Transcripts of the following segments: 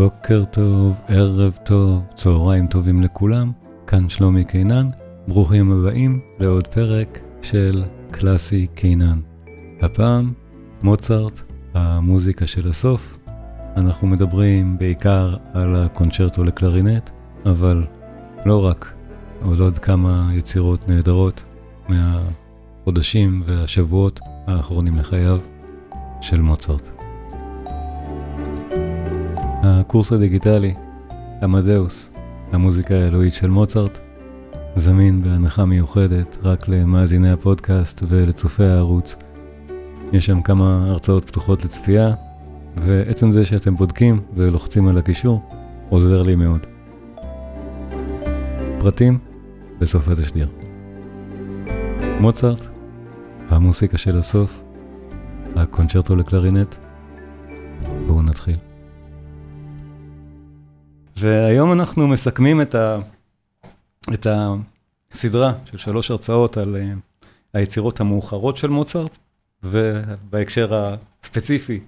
בוקר טוב, ערב טוב, צהריים טובים לכולם, כאן שלומי קינן, ברוכים הבאים לעוד פרק של קלאסי קינן. הפעם, מוצרט, המוזיקה של הסוף. אנחנו מדברים בעיקר על הקונצ'רטו לקלרינט, אבל לא רק, עוד עוד כמה יצירות נהדרות מהחודשים והשבועות האחרונים לחייו של מוצרט. הקורס הדיגיטלי, עמדאוס, המוזיקה האלוהית של מוצרט, זמין בהנחה מיוחדת רק למאזיני הפודקאסט ולצופי הערוץ. יש שם כמה הרצאות פתוחות לצפייה, ועצם זה שאתם בודקים ולוחצים על הקישור, עוזר לי מאוד. פרטים בסוף התשדיר. מוצרט, המוסיקה של הסוף, הקונצ'רטו לקלרינט, בואו נתחיל. והיום אנחנו מסכמים את, ה, את הסדרה של שלוש הרצאות על uh, היצירות המאוחרות של מוצרט, ובהקשר הספציפי,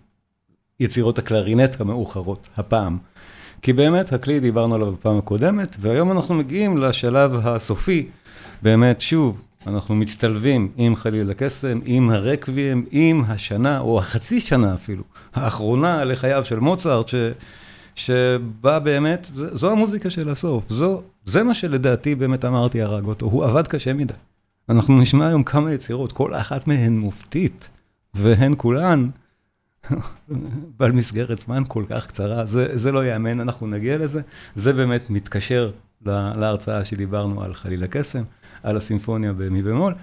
יצירות הקלרינט המאוחרות, הפעם. כי באמת, הכלי דיברנו עליו בפעם הקודמת, והיום אנחנו מגיעים לשלב הסופי, באמת, שוב, אנחנו מצטלבים עם חליל הקסם, עם הרקבים, עם השנה, או החצי שנה אפילו, האחרונה לחייו של מוצרט. שבא באמת, זו המוזיקה של הסוף, זו, זה מה שלדעתי באמת אמרתי הרג אותו, הוא עבד קשה מדי. אנחנו נשמע היום כמה יצירות, כל אחת מהן מופתית, והן כולן בעל מסגרת זמן כל כך קצרה, זה, זה לא ייאמן, אנחנו נגיע לזה, זה באמת מתקשר להרצאה שדיברנו על חליל הקסם, על הסימפוניה במי במול,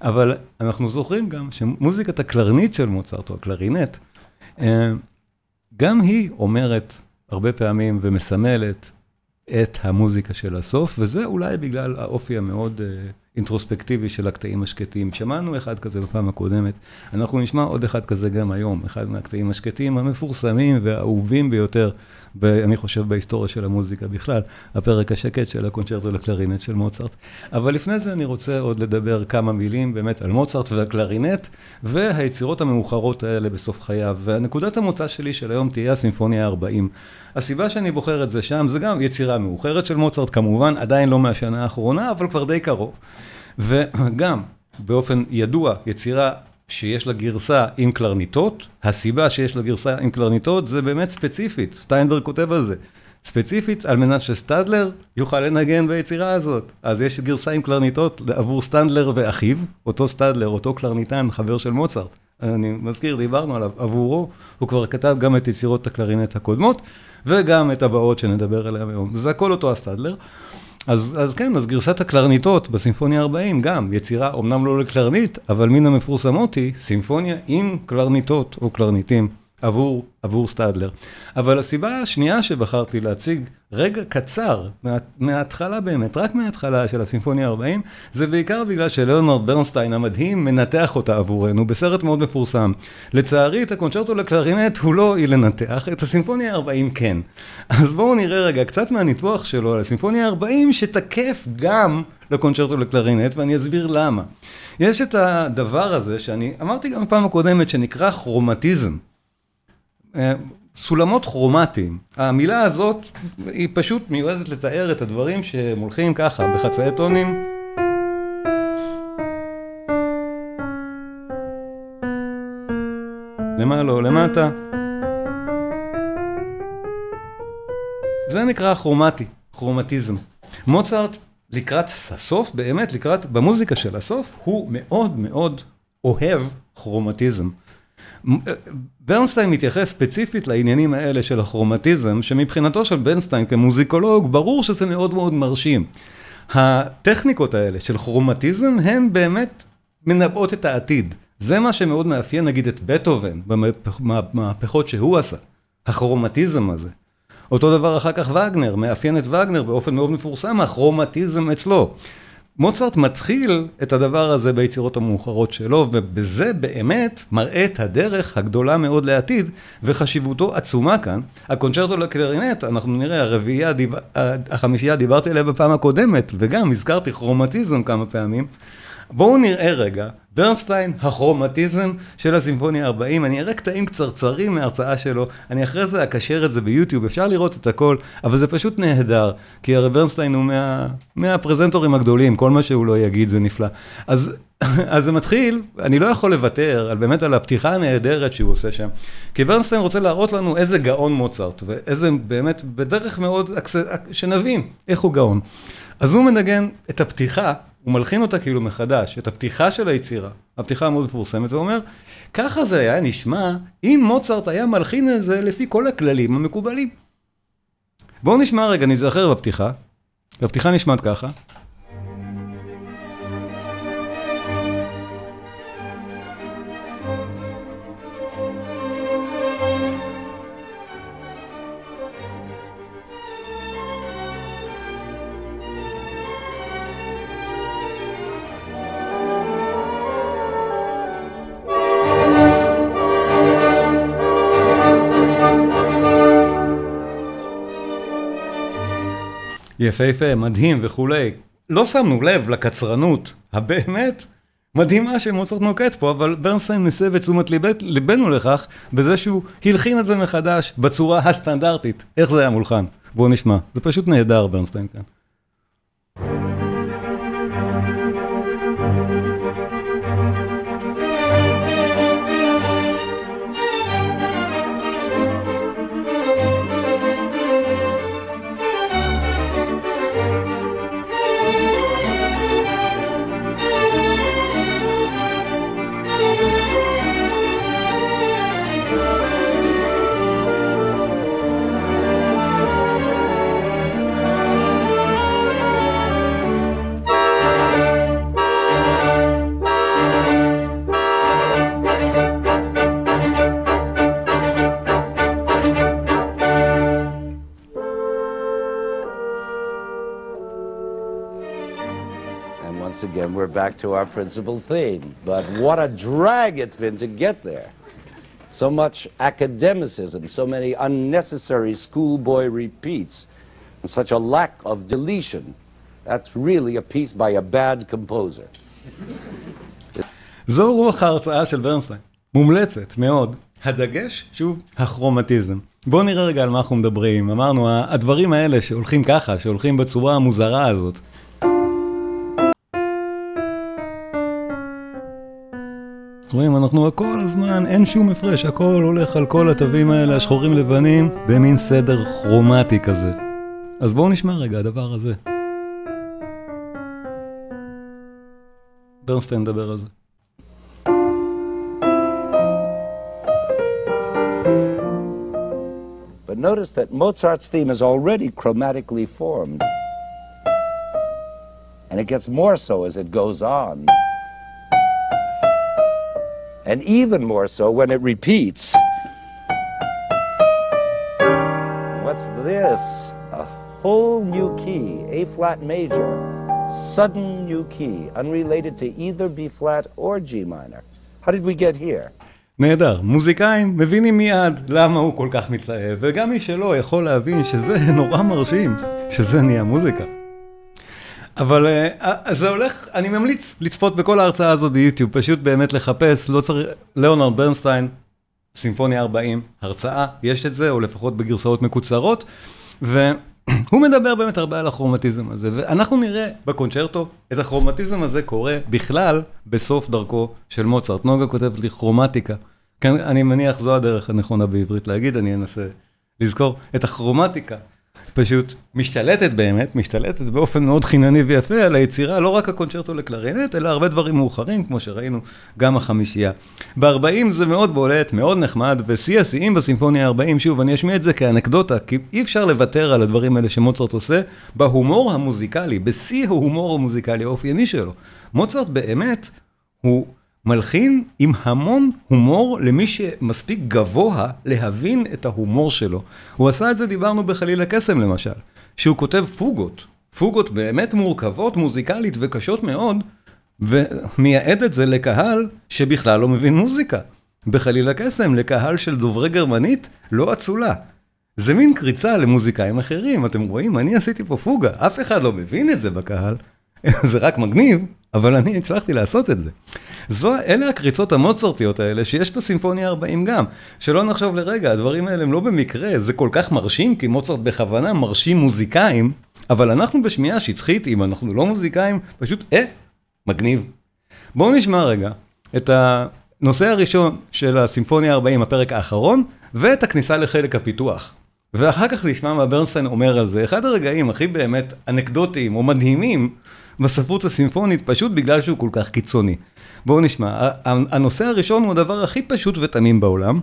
אבל אנחנו זוכרים גם שמוזיקת הקלרנית של מוצרט, או הקלרינט, אה, גם היא אומרת הרבה פעמים ומסמלת את המוזיקה של הסוף, וזה אולי בגלל האופי המאוד uh, אינטרוספקטיבי של הקטעים השקטים. שמענו אחד כזה בפעם הקודמת, אנחנו נשמע עוד אחד כזה גם היום, אחד מהקטעים השקטים המפורסמים והאהובים ביותר, אני חושב, בהיסטוריה של המוזיקה בכלל, הפרק השקט של הקונצ'רטו לקלרינט של מוצרט. אבל לפני זה אני רוצה עוד לדבר כמה מילים באמת על מוצרט והקלרינט, והיצירות המאוחרות האלה בסוף חייו. ונקודת המוצא שלי של היום תהיה הסימפוניה ה-40. הסיבה שאני בוחר את זה שם, זה גם יצירה מאוחרת של מוצרט, כמובן, עדיין לא מהשנה האחרונה, אבל כבר די קרוב. וגם, באופן ידוע, יצירה שיש לה גרסה עם קלרניטות, הסיבה שיש לה גרסה עם קלרניטות זה באמת ספציפית, סטיינברג כותב על זה. ספציפית על מנת שסטדלר יוכל לנגן ביצירה הזאת. אז יש גרסה עם קלרניטות עבור סטדלר ואחיו, אותו סטדלר, אותו קלרניטן, חבר של מוצרט. אני מזכיר, דיברנו עליו, עבורו, הוא כבר כתב גם את יצירות הקלרינט הקודמות, וגם את הבאות שנדבר עליהן היום. זה הכל אותו הסטדלר. אז, אז כן, אז גרסת הקלרניטות בסימפוניה 40 גם, יצירה אומנם לא לקלרנית, אבל מן המפורסמות היא סימפוניה עם קלרניטות או קלרניטים. עבור, עבור סטדלר. אבל הסיבה השנייה שבחרתי להציג רגע קצר, מה, מההתחלה באמת, רק מההתחלה של הסימפוניה 40, זה בעיקר בגלל שלאונרד ברנסטיין המדהים מנתח אותה עבורנו בסרט מאוד מפורסם. לצערי את הקונצ'רטו לקלרינט הוא לא היא לנתח, את הסימפוניה 40 כן. אז בואו נראה רגע קצת מהניתוח שלו על הסימפוניה 40 שתקף גם לקונצ'רטו לקלרינט ואני אסביר למה. יש את הדבר הזה שאני אמרתי גם בפעם הקודמת שנקרא כרומטיזם. סולמות כרומטיים. המילה הזאת היא פשוט מיועדת לתאר את הדברים שהם הולכים ככה, בחצאי טונים. למעלה או למטה. זה נקרא כרומטי, כרומטיזם. מוצרט לקראת הסוף, באמת לקראת, במוזיקה של הסוף, הוא מאוד מאוד אוהב כרומטיזם. ברנסטיין מתייחס ספציפית לעניינים האלה של הכרומטיזם, שמבחינתו של ברנסטיין כמוזיקולוג, ברור שזה מאוד מאוד מרשים. הטכניקות האלה של כרומטיזם הן באמת מנבאות את העתיד. זה מה שמאוד מאפיין נגיד את בטהובן במהפכות שהוא עשה, הכרומטיזם הזה. אותו דבר אחר כך וגנר, מאפיין את וגנר באופן מאוד מפורסם, הכרומטיזם אצלו. מוצרט מתחיל את הדבר הזה ביצירות המאוחרות שלו, ובזה באמת מראה את הדרך הגדולה מאוד לעתיד, וחשיבותו עצומה כאן. הקונצ'רטו לקלרינט, אנחנו נראה, הרביעייה, החמישייה דיברתי עליה בפעם הקודמת, וגם הזכרתי כרומטיזם כמה פעמים. בואו נראה רגע, ברנסטיין, הכרומטיזם של הסימפוניה 40, אני אראה קטעים קצרצרים מההרצאה שלו, אני אחרי זה אקשר את זה ביוטיוב, אפשר לראות את הכל, אבל זה פשוט נהדר, כי הרי ברנסטיין הוא מה, מהפרזנטורים הגדולים, כל מה שהוא לא יגיד זה נפלא. אז, אז זה מתחיל, אני לא יכול לוותר על באמת על הפתיחה הנהדרת שהוא עושה שם, כי ברנסטיין רוצה להראות לנו איזה גאון מוצרט, ואיזה באמת, בדרך מאוד, שנבין איך הוא גאון. אז הוא מנגן את הפתיחה, הוא מלחין אותה כאילו מחדש, את הפתיחה של היצירה, הפתיחה המאוד מפורסמת, ואומר, ככה זה היה נשמע אם מוצרט היה מלחין את זה לפי כל הכללים המקובלים. בואו נשמע רגע, נזכר בפתיחה, הפתיחה נשמעת ככה. יפהפה, מדהים וכולי. לא שמנו לב לקצרנות הבאמת מדהימה שמוצרט נוקט פה, אבל ברנסטיין מסב את תשומת ליבנו לכך בזה שהוא הלחין את זה מחדש בצורה הסטנדרטית. איך זה היה מולחן? בואו נשמע. זה פשוט נהדר ברנסטיין כאן. Back to our principal theme. But what a drag it's been to get there. So much academicism, so many unnecessary schoolboy repeats, and such a lack of deletion. That's really a piece by a bad composer. זו רוח ההרצאה של ברנסטיין, מומלצת מאוד. הדגש, שוב, הכרומטיזם. בואו נראה רגע על מה אנחנו מדברים. אמרנו, הדברים האלה שהולכים ככה, שהולכים בצורה המוזרה הזאת, רואים, אנחנו כל הזמן, אין שום הפרש, הכל הולך על כל התווים האלה, השחורים לבנים, במין סדר כרומטי כזה. אז בואו נשמע רגע, הדבר הזה. ברנסטיין מדבר על זה. But notice that Mozart's theme is already chromatically formed. And it gets more so as it goes on. And even more so when it repeats. What's this? A whole new key, A flat major, sudden new key, unrelated to either B flat or G minor. How did we get here? נהדר, מוזיקאים מבינים מיד למה הוא כל כך מתלהב, וגם מי שלא יכול להבין שזה נורא מרשים, שזה נהיה מוזיקה. אבל uh, זה הולך, אני ממליץ לצפות בכל ההרצאה הזאת ביוטיוב, פשוט באמת לחפש, לא צריך, ליאונרד ברנסטיין, סימפוניה 40, הרצאה, יש את זה, או לפחות בגרסאות מקוצרות, והוא מדבר באמת הרבה על הכרומטיזם הזה, ואנחנו נראה בקונצ'רטו את הכרומטיזם הזה קורה בכלל בסוף דרכו של מוצרט. נוגה כותבת לי כרומטיקה, כן, אני מניח זו הדרך הנכונה בעברית להגיד, אני אנסה לזכור את הכרומטיקה. פשוט משתלטת באמת, משתלטת באופן מאוד חינני ויפה על היצירה, לא רק הקונצ'רטו לקלרינט, אלא הרבה דברים מאוחרים, כמו שראינו, גם החמישייה. ב-40 זה מאוד בולט, מאוד נחמד, ושיא השיאים בסימפוניה ה-40, שוב, אני אשמיע את זה כאנקדוטה, כי אי אפשר לוותר על הדברים האלה שמוצרט עושה, בהומור המוזיקלי, בשיא ההומור המוזיקלי האופייני שלו. מוצרט באמת, הוא מלחין עם המון הומור למי שמספיק גבוה להבין את ההומור שלו. הוא עשה את זה, דיברנו בחליל הקסם למשל, שהוא כותב פוגות, פוגות באמת מורכבות מוזיקלית וקשות מאוד, ומייעד את זה לקהל שבכלל לא מבין מוזיקה. בחליל הקסם, לקהל של דוברי גרמנית, לא אצולה. זה מין קריצה למוזיקאים אחרים, אתם רואים, אני עשיתי פה פוגה, אף אחד לא מבין את זה בקהל, זה רק מגניב, אבל אני הצלחתי לעשות את זה. זו, אלה הקריצות המוצרטיות האלה שיש בסימפוניה 40 גם. שלא נחשוב לרגע, הדברים האלה הם לא במקרה, זה כל כך מרשים, כי מוצרט בכוונה מרשים מוזיקאים, אבל אנחנו בשמיעה שטחית, אם אנחנו לא מוזיקאים, פשוט, אה, מגניב. בואו נשמע רגע את הנושא הראשון של הסימפוניה 40, הפרק האחרון, ואת הכניסה לחלק הפיתוח. ואחר כך נשמע מה ברנסטיין אומר על זה, אחד הרגעים הכי באמת אנקדוטיים או מדהימים בספרות הסימפונית, פשוט בגלל שהוא כל כך קיצוני. בואו נשמע, הנושא הראשון הוא הדבר הכי פשוט ותמים בעולם.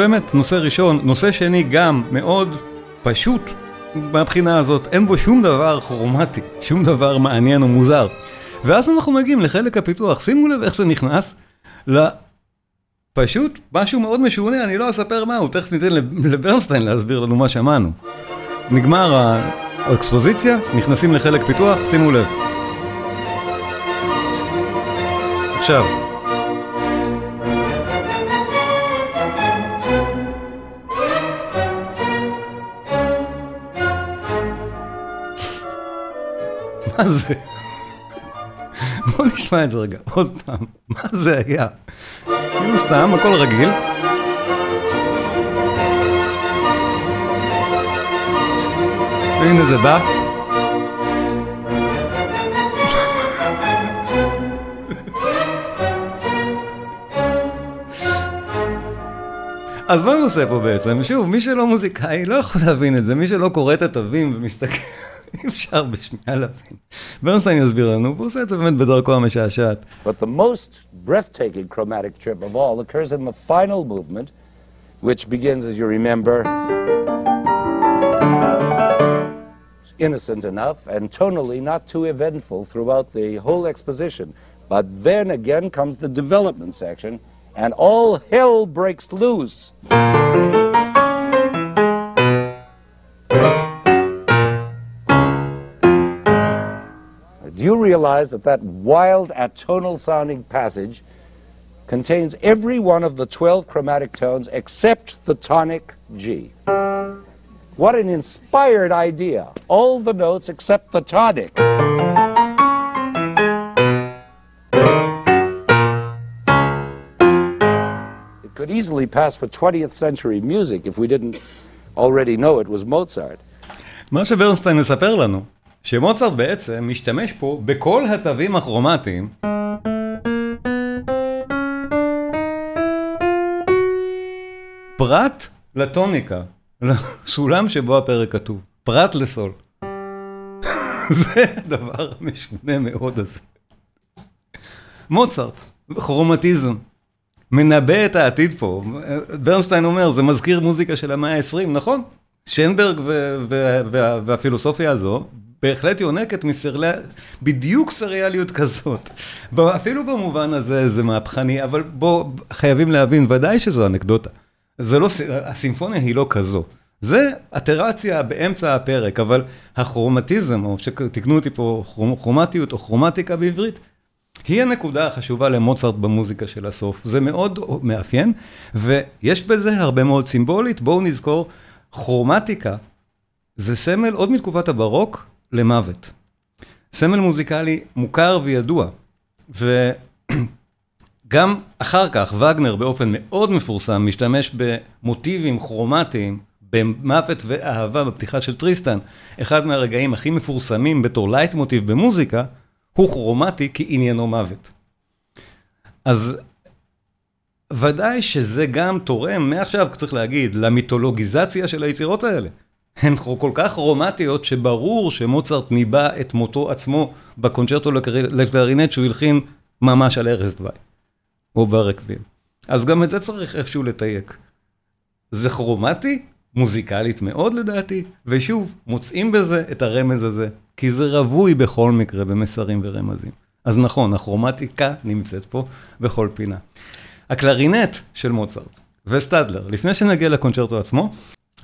באמת, נושא ראשון. נושא שני גם מאוד פשוט מהבחינה הזאת, אין בו שום דבר כרומטי, שום דבר מעניין או מוזר. ואז אנחנו מגיעים לחלק הפיתוח, שימו לב איך זה נכנס לפשוט משהו מאוד משונה, אני לא אספר מהו, תכף ניתן לברנסטיין להסביר לנו מה שמענו. נגמר האקספוזיציה, נכנסים לחלק פיתוח, שימו לב. עכשיו. זה? בוא נשמע את זה רגע, עוד פעם, מה זה היה? כאילו סתם, הכל רגיל. והנה זה בא. אז מה הוא עושה פה בעצם? שוב, מי שלא מוזיקאי לא יכול להבין את זה, מי שלא קורא את התווים ומסתכל... אי אפשר בשנייה להבין. ברנסטיין יסביר לנו, והוא עושה את זה באמת בדרכו המשעשעת. But the most breathtaking chromatic trip of all occurs in the final movement, which begins, as you remember, innocent enough and tonally not too eventful throughout the whole exposition. But then again comes the development section, and all hell breaks loose. Do you realize that that wild atonal sounding passage contains every one of the 12 chromatic tones except the tonic G? What an inspired idea! All the notes except the tonic. It could easily pass for 20th century music if we didn't already know it was Mozart. מה שברנסטיין מספר לנו, שמוצרט בעצם משתמש פה בכל התווים הכרומטיים פרט לטוניקה, לסולם שבו הפרק כתוב, פרט לסול. זה הדבר המשונה מאוד הזה. מוצרט, כרומטיזם, מנבא את העתיד פה. ברנסטיין אומר, זה מזכיר מוזיקה של המאה ה-20, נכון? שיינברג והפילוסופיה הזו בהחלט יונקת מסרלי... בדיוק סריאליות כזאת. אפילו במובן הזה זה מהפכני, אבל בוא, חייבים להבין, ודאי שזו אנקדוטה. זה לא, הסימפוניה היא לא כזו. זה אטרציה באמצע הפרק, אבל הכרומטיזם, או שתקנו אותי פה, כרומטיות או כרומטיקה בעברית, היא הנקודה החשובה למוצרט במוזיקה של הסוף. זה מאוד מאפיין, ויש בזה הרבה מאוד סימבוליקה. בואו נזכור, כרומטיקה זה סמל עוד מתקופת הברוק למוות. סמל מוזיקלי מוכר וידוע, וגם אחר כך וגנר באופן מאוד מפורסם משתמש במוטיבים כרומטיים במוות ואהבה בפתיחה של טריסטן. אחד מהרגעים הכי מפורסמים בתור לייט מוטיב במוזיקה, הוא כרומטי כי עניינו מוות. אז ודאי שזה גם תורם, מעכשיו צריך להגיד, למיתולוגיזציה של היצירות האלה. הן כל כך כרומטיות שברור שמוצרט ניבא את מותו עצמו בקונצ'רטו לקלרינט שהוא הלחין ממש על ערש דווי, או ברקוויאם. אז גם את זה צריך איפשהו לתייק. זה כרומטי, מוזיקלית מאוד לדעתי, ושוב, מוצאים בזה את הרמז הזה, כי זה רווי בכל מקרה במסרים ורמזים. אז נכון, הכרומטיקה נמצאת פה בכל פינה. הקלרינט של מוצרט וסטדלר, לפני שנגיע לקונצ'רטו עצמו,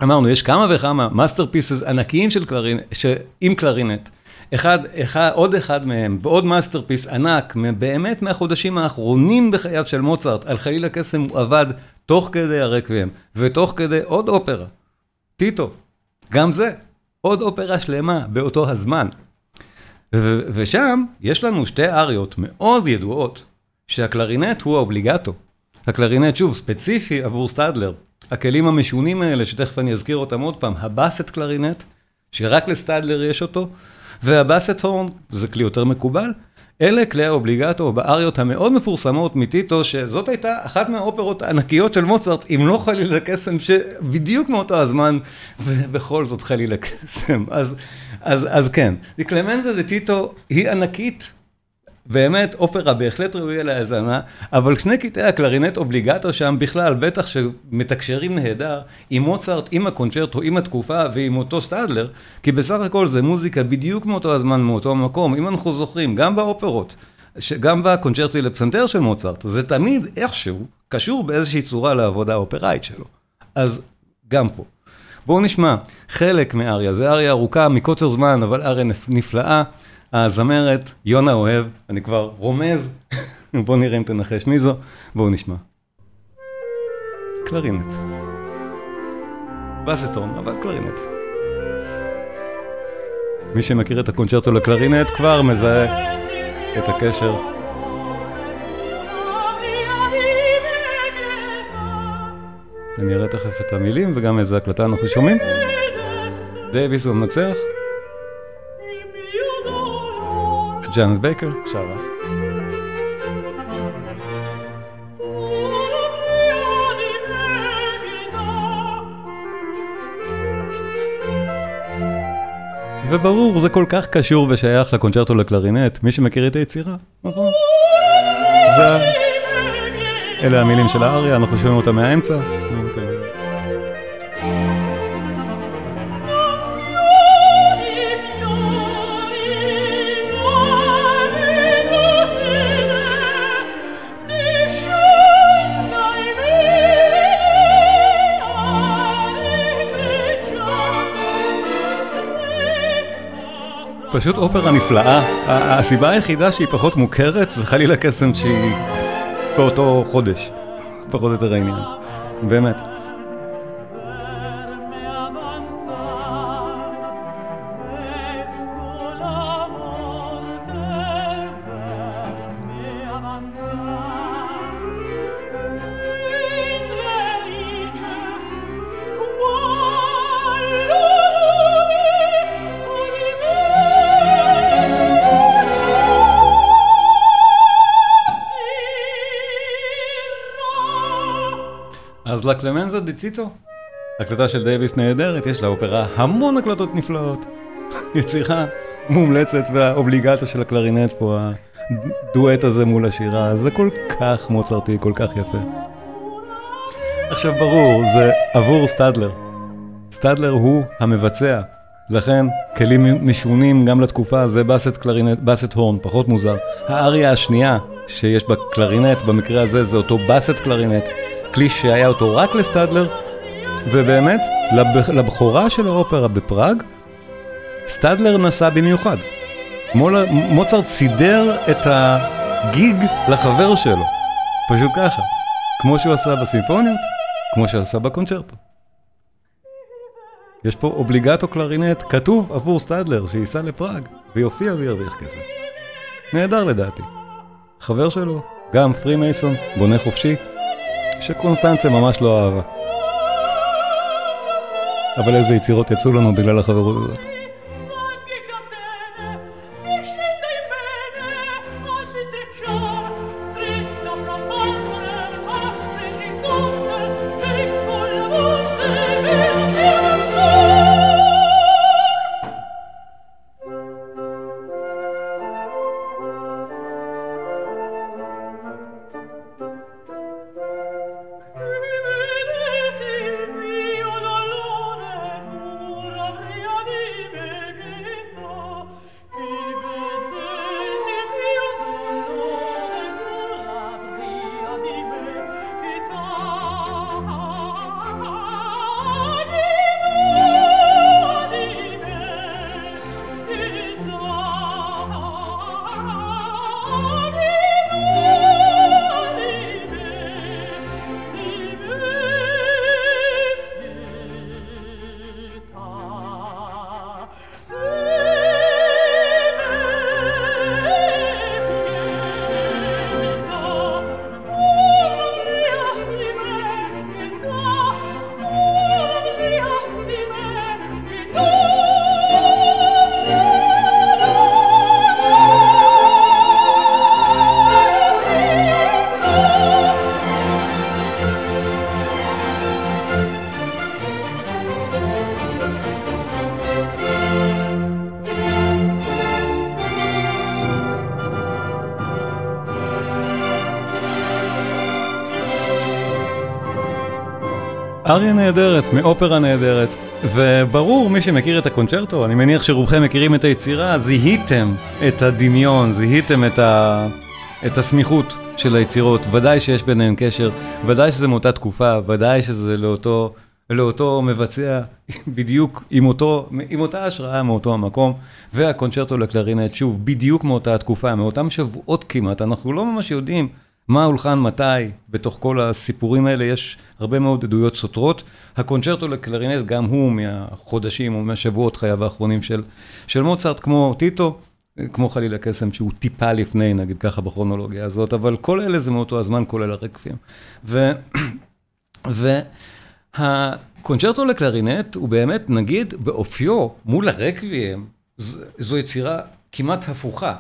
אמרנו, יש כמה וכמה masterpieces ענקיים של קלרינט, עם קלרינט. אחד, אחד, עוד אחד מהם, ועוד masterpiece ענק, באמת מהחודשים האחרונים בחייו של מוצרט, על חליל הקסם הוא עבד תוך כדי הרקוויאם, ותוך כדי עוד אופרה, טיטו, גם זה, עוד אופרה שלמה באותו הזמן. ו- ושם יש לנו שתי אריות מאוד ידועות, שהקלרינט הוא האובליגטו. הקלרינט, שוב, ספציפי עבור סטדלר. הכלים המשונים האלה, שתכף אני אזכיר אותם עוד פעם, ה basset clarinet, שרק לסטדלר יש אותו, וה basset horn, זה כלי יותר מקובל, אלה כלי האובליגטו באריות המאוד מפורסמות מטיטו, שזאת הייתה אחת מהאופרות הענקיות של מוצרט, אם לא חליל הקסם, שבדיוק מאותו הזמן, ובכל זאת חליל הקסם. אז, אז, אז כן, קלמנזה דה טיטו היא ענקית, באמת, אופרה בהחלט ראויה להאזנה, אבל שני קטעי הקלרינט אובליגטו שם בכלל, בטח שמתקשרים נהדר עם מוצרט, עם הקונצ'רטו, עם התקופה ועם אותו סטדלר, כי בסך הכל זה מוזיקה בדיוק מאותו הזמן, מאותו מקום, אם אנחנו זוכרים, גם באופרות, גם בקונצ'רטי לפסנתר של מוצרט, זה תמיד איכשהו קשור באיזושהי צורה לעבודה האופראית שלו. אז גם פה. בואו נשמע חלק מאריה, זה אריה ארוכה מקוצר זמן, אבל אריה נפלאה. הזמרת, יונה אוהב, אני כבר רומז, בואו נראה אם תנחש מי זו, בואו נשמע. קלרינט. בסטון, אבל קלרינט. מי שמכיר את הקונצ'רטו לקלרינט כבר מזהה את הקשר. אני אראה תכף את המילים וגם איזה הקלטה אנחנו שומעים. דייוויס הוא המנצח. ג'אנט בייקר שרה. וברור, זה כל כך קשור ושייך לקונצ'רטו לקלרינט, מי שמכיר את היצירה, נכון? זה... אלה המילים של האריה, אנחנו שומעים אותה מהאמצע. פשוט אופרה נפלאה. הסיבה היחידה שהיא פחות מוכרת זה חלילה קסם שהיא באותו חודש, פחות או יותר העניין. באמת. לקלמנזה דה טיטו. הקלטה של דייוויס נהדרת, יש לאופרה המון הקלטות נפלאות. יצירה מומלצת והאובליגטו של הקלרינט פה, הדואט הזה מול השירה, זה כל כך מוצרתי, כל כך יפה. עכשיו ברור, זה עבור סטדלר. סטדלר הוא המבצע, לכן כלים משונים גם לתקופה, זה basset clarinet, basset horn, פחות מוזר. האריה השנייה שיש בקלרינט, במקרה הזה זה אותו basset clarinet. כלי שהיה אותו רק לסטדלר, ובאמת, לבכורה של האופרה בפראג, סטדלר נסע במיוחד. מוצרט סידר את הגיג לחבר שלו, פשוט ככה, כמו שהוא עשה בסימפוניות, כמו שהוא עשה בקונצ'רטו. יש פה אובליגטו קלרינט כתוב עבור סטדלר שייסע לפראג ויופיע וירוויח כסף. נהדר לדעתי. חבר שלו, גם פרי מייסון, בונה חופשי, שקונסטנציה ממש לא אהבה. אבל איזה יצירות יצאו לנו בגלל החברות הזאת. אריה נהדרת, מאופרה נהדרת, וברור, מי שמכיר את הקונצ'רטו, אני מניח שרובכם מכירים את היצירה, זיהיתם את הדמיון, זיהיתם את, ה... את הסמיכות של היצירות, ודאי שיש ביניהן קשר, ודאי שזה מאותה תקופה, ודאי שזה לאותו, לאותו מבצע, בדיוק עם, אותו, עם אותה השראה מאותו המקום, והקונצ'רטו לקלרינט, שוב, בדיוק מאותה תקופה, מאותם שבועות כמעט, אנחנו לא ממש יודעים. מה הולחן מתי, בתוך כל הסיפורים האלה יש הרבה מאוד עדויות סותרות. הקונצ'רטו לקלרינט גם הוא מהחודשים או מהשבועות חייו האחרונים של, של מוצרט, כמו טיטו, כמו חלילה קסם שהוא טיפה לפני, נגיד ככה בכרונולוגיה הזאת, אבל כל אלה זה מאותו הזמן, כולל הרקבים. והקונצ'רטו לקלרינט הוא באמת, נגיד, באופיו מול הרקבים, זו יצירה כמעט הפוכה.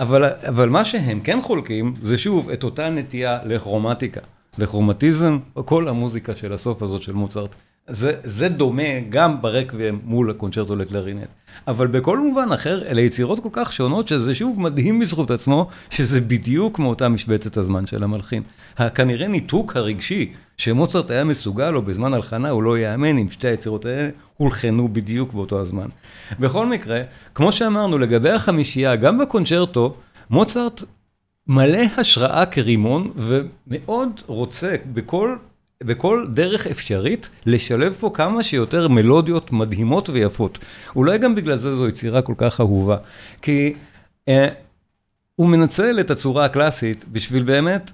אבל, אבל מה שהם כן חולקים, זה שוב את אותה נטייה לכרומטיקה, לכרומטיזם, כל המוזיקה של הסוף הזאת של מוצרט. זה, זה דומה גם ברקבים מול הקונצ'רטו לקלרינט. אבל בכל מובן אחר, אלה יצירות כל כך שונות, שזה שוב מדהים בזכות עצמו, שזה בדיוק מאותה משבצת הזמן של המלחין. כנראה ניתוק הרגשי שמוצרט היה מסוגל לו בזמן הלחנה, הוא לא יאמן אם שתי היצירות האלה הולחנו בדיוק באותו הזמן. בכל מקרה, כמו שאמרנו, לגבי החמישייה, גם בקונצ'רטו, מוצרט מלא השראה כרימון, ומאוד רוצה בכל בכל דרך אפשרית, לשלב פה כמה שיותר מלודיות מדהימות ויפות. אולי גם בגלל זה זו יצירה כל כך אהובה. כי אה, הוא מנצל את הצורה הקלאסית בשביל באמת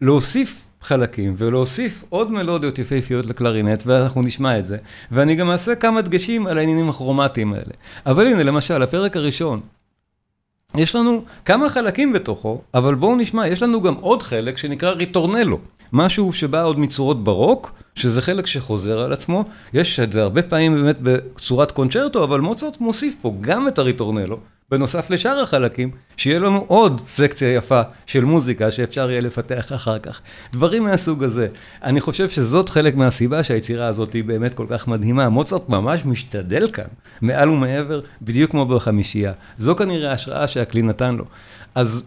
להוסיף חלקים ולהוסיף עוד מלודיות יפהפיות לקלרינט, ואנחנו נשמע את זה. ואני גם אעשה כמה דגשים על העניינים הכרומטיים האלה. אבל הנה, למשל, הפרק הראשון. יש לנו כמה חלקים בתוכו, אבל בואו נשמע, יש לנו גם עוד חלק שנקרא ריטורנלו. משהו שבא עוד מצורות ברוק, שזה חלק שחוזר על עצמו, יש את זה הרבה פעמים באמת בצורת קונצ'רטו, אבל מוצרט מוסיף פה גם את הריטורנלו, בנוסף לשאר החלקים, שיהיה לנו עוד סקציה יפה של מוזיקה שאפשר יהיה לפתח אחר כך. דברים מהסוג הזה. אני חושב שזאת חלק מהסיבה שהיצירה הזאת היא באמת כל כך מדהימה. מוצרט ממש משתדל כאן, מעל ומעבר, בדיוק כמו בחמישייה. זו כנראה ההשראה שהכלי נתן לו. אז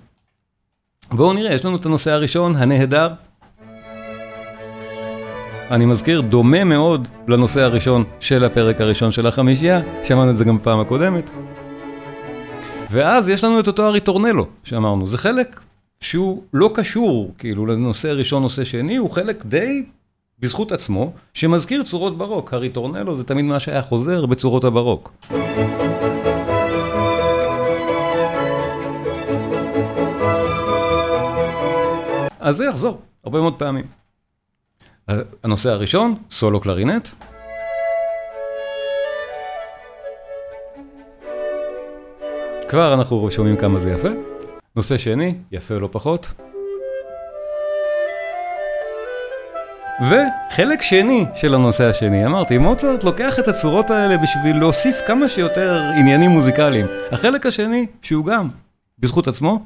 בואו נראה, יש לנו את הנושא הראשון, הנהדר. אני מזכיר, דומה מאוד לנושא הראשון של הפרק הראשון של החמישייה, שמענו את זה גם בפעם הקודמת. ואז יש לנו את אותו הריטורנלו שאמרנו, זה חלק שהוא לא קשור כאילו לנושא ראשון, נושא שני, הוא חלק די בזכות עצמו, שמזכיר צורות ברוק. הריטורנלו זה תמיד מה שהיה חוזר בצורות הברוק. אז זה יחזור הרבה מאוד פעמים. הנושא הראשון, סולו קלרינט. כבר אנחנו שומעים כמה זה יפה. נושא שני, יפה לא פחות. וחלק שני של הנושא השני, אמרתי, מוצרט לוקח את הצורות האלה בשביל להוסיף כמה שיותר עניינים מוזיקליים. החלק השני, שהוא גם בזכות עצמו,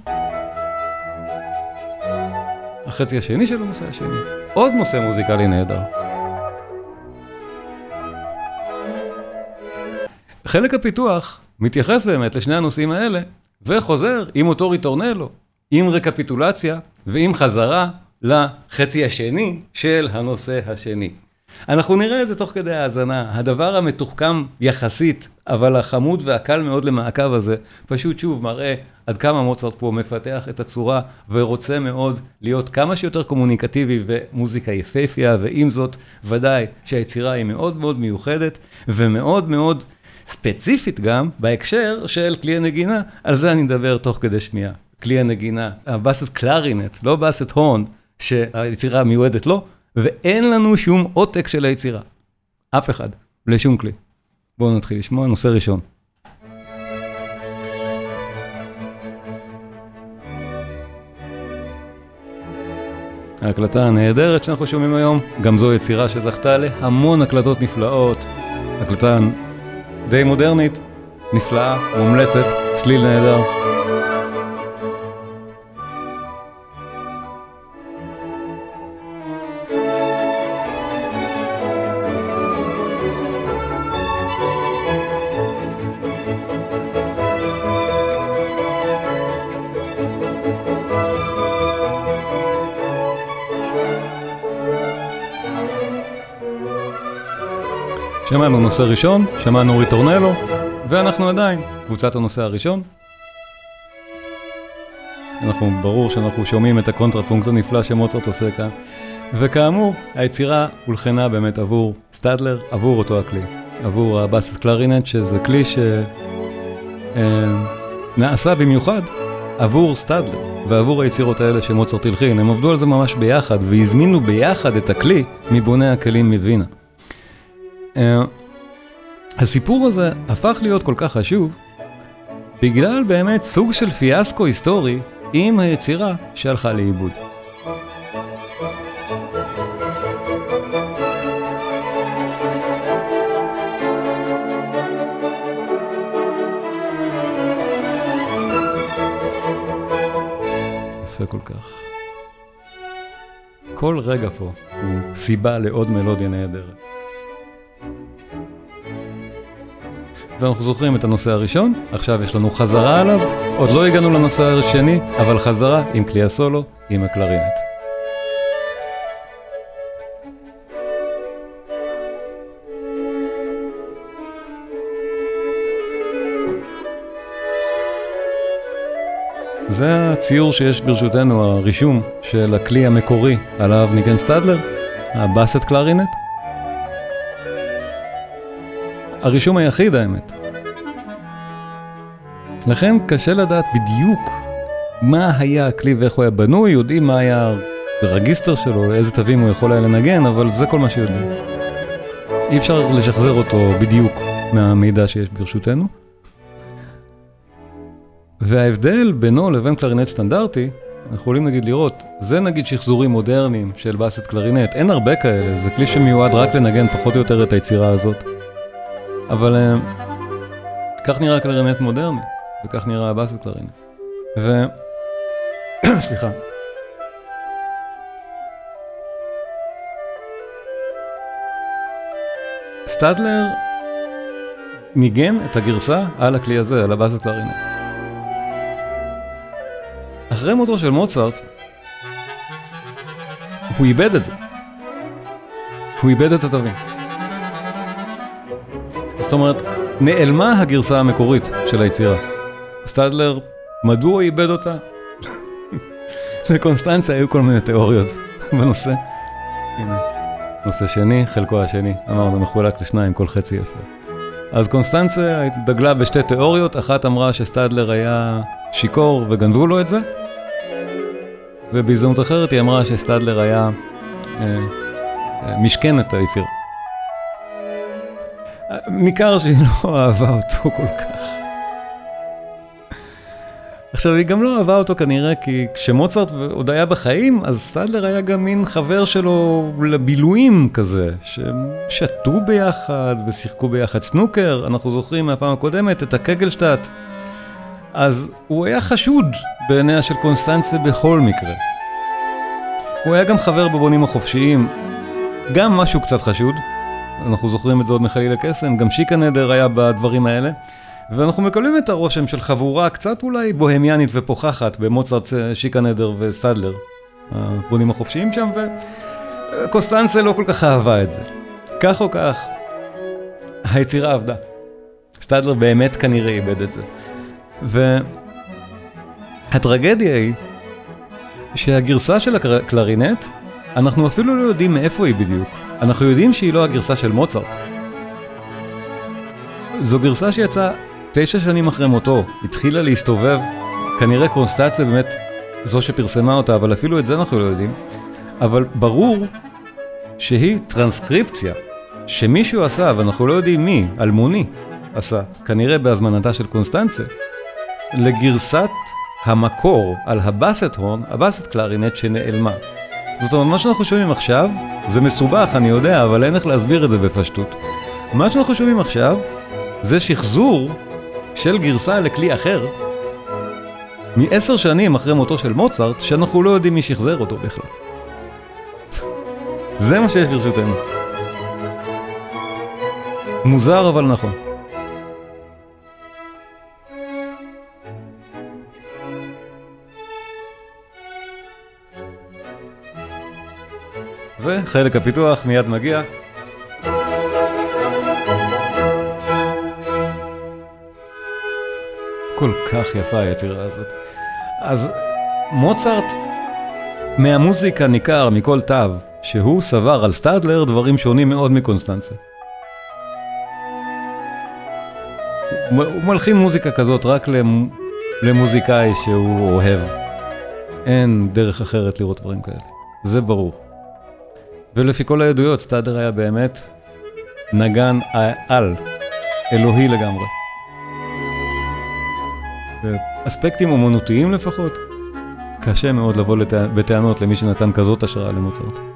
החצי השני של הנושא השני, עוד נושא מוזיקלי נהדר. חלק הפיתוח מתייחס באמת לשני הנושאים האלה, וחוזר עם אותו ריטורנלו, עם רקפיטולציה ועם חזרה לחצי השני של הנושא השני. אנחנו נראה את זה תוך כדי האזנה. הדבר המתוחכם יחסית, אבל החמוד והקל מאוד למעקב הזה, פשוט שוב מראה עד כמה מוצרט פה מפתח את הצורה ורוצה מאוד להיות כמה שיותר קומוניקטיבי ומוזיקה יפהפייה, ועם זאת, ודאי שהיצירה היא מאוד מאוד מיוחדת ומאוד מאוד ספציפית גם בהקשר של כלי הנגינה, על זה אני מדבר תוך כדי שמיעה. כלי הנגינה, הבאסט קלרינט, לא באסט הון, שהיצירה מיועדת לו, ואין לנו שום עותק של היצירה. אף אחד, לשום כלי. בואו נתחיל לשמוע, נושא ראשון. ההקלטה הנהדרת שאנחנו שומעים היום, גם זו יצירה שזכתה להמון הקלטות נפלאות. הקלטה די מודרנית, נפלאה, מומלצת, צליל נהדר. שמענו נושא ראשון, שמענו ריטורנלו, ואנחנו עדיין קבוצת הנושא הראשון. אנחנו, ברור שאנחנו שומעים את הקונטרפונקט הנפלא שמוצרט עושה כאן. וכאמור, היצירה הולחנה באמת עבור סטדלר, עבור אותו הכלי. עבור ה basset clarinet, שזה כלי שנעשה במיוחד עבור סטדלר ועבור היצירות האלה שמוצרט הלחין. הם עבדו על זה ממש ביחד והזמינו ביחד את הכלי מבוני הכלים מווינה. הסיפור הזה הפך להיות כל כך חשוב בגלל באמת סוג של פיאסקו היסטורי עם היצירה שהלכה לאיבוד. כל כך. כל רגע פה הוא סיבה לעוד מלודיה נהדרת. ואנחנו זוכרים את הנושא הראשון, עכשיו יש לנו חזרה עליו, עוד לא הגענו לנושא השני, אבל חזרה עם כלי הסולו, עם הקלרינט. זה הציור שיש ברשותנו, הרישום של הכלי המקורי עליו ניגן סטדלר, הבאסט קלרינט. הרישום היחיד האמת. לכן קשה לדעת בדיוק מה היה הכלי ואיך הוא היה בנוי, יודעים מה היה הרגיסטר שלו, איזה תווים הוא יכול היה לנגן, אבל זה כל מה שיודעים. אי אפשר לשחזר אותו בדיוק מהמידע שיש ברשותנו. וההבדל בינו לבין קלרינט סטנדרטי, אנחנו יכולים נגיד לראות, זה נגיד שחזורים מודרניים של basset clarinet, אין הרבה כאלה, זה כלי שמיועד רק לנגן פחות או יותר את היצירה הזאת. אבל אה, כך נראה קלרינט מודרני, וכך נראה ה basset clarinet. ו... סליחה. סטדלר ניגן את הגרסה על הכלי הזה, על הבאסט קלרינט. אחרי מותו של מוצרט, הוא איבד את זה. הוא איבד את התווים. זאת אומרת, נעלמה הגרסה המקורית של היצירה. סטדלר, מדוע איבד אותה? לקונסטנציה היו כל מיני תיאוריות בנושא. הנה, נושא שני, חלקו השני, אמרנו מחולק לשניים, כל חצי יפה. אז קונסטנציה דגלה בשתי תיאוריות, אחת אמרה שסטדלר היה שיכור וגנבו לו את זה, ובהזדמנות אחרת היא אמרה שסטדלר היה אה, אה, משכן את היצירה. ניכר שהיא לא אהבה אותו כל כך. עכשיו, היא גם לא אהבה אותו כנראה כי כשמוצרט עוד היה בחיים, אז סטדלר היה גם מין חבר שלו לבילויים כזה, שהם שתו ביחד ושיחקו ביחד סנוקר, אנחנו זוכרים מהפעם הקודמת את הקגלשטאט. אז הוא היה חשוד בעיניה של קונסטנציה בכל מקרה. הוא היה גם חבר בבונים החופשיים, גם משהו קצת חשוד. אנחנו זוכרים את זה עוד מחליל הקסם, גם שיקה נדר היה בדברים האלה. ואנחנו מקבלים את הרושם של חבורה קצת אולי בוהמיאנית ופוחחת במוצרט, שיקה נדר וסטדלר, הבונים החופשיים שם, וקוסטנצה לא כל כך אהבה את זה. כך או כך, היצירה עבדה. סטדלר באמת כנראה איבד את זה. והטרגדיה היא שהגרסה של הקלרינט, אנחנו אפילו לא יודעים מאיפה היא בדיוק. אנחנו יודעים שהיא לא הגרסה של מוצרט. זו גרסה שיצאה תשע שנים אחרי מותו, התחילה להסתובב, כנראה קונסטציה באמת זו שפרסמה אותה, אבל אפילו את זה אנחנו לא יודעים. אבל ברור שהיא טרנסקריפציה שמישהו עשה, ואנחנו לא יודעים מי, אלמוני עשה, כנראה בהזמנתה של קונסטנציה, לגרסת המקור על הבאסט הון, הבאסט קלרינט שנעלמה. זאת אומרת, מה שאנחנו שומעים עכשיו, זה מסובך, אני יודע, אבל אין איך להסביר את זה בפשטות. מה שאנחנו שומעים עכשיו, זה שחזור של גרסה לכלי אחר, מעשר שנים אחרי מותו של מוצרט, שאנחנו לא יודעים מי שחזר אותו בכלל. זה מה שיש ברשותנו. מוזר אבל נכון. וחלק הפיתוח מיד מגיע. כל כך יפה היצירה הזאת. אז מוצרט, מהמוזיקה ניכר, מכל תו, שהוא סבר על סטאדלר דברים שונים מאוד מקונסטנצה. הוא מלחין מוזיקה כזאת רק למוזיקאי שהוא אוהב. אין דרך אחרת לראות דברים כאלה, זה ברור. ולפי כל העדויות, סטאדלר היה באמת נגן על, אלוהי לגמרי. אספקטים אומנותיים לפחות, קשה מאוד לבוא בטענות למי שנתן כזאת השראה למוצרט.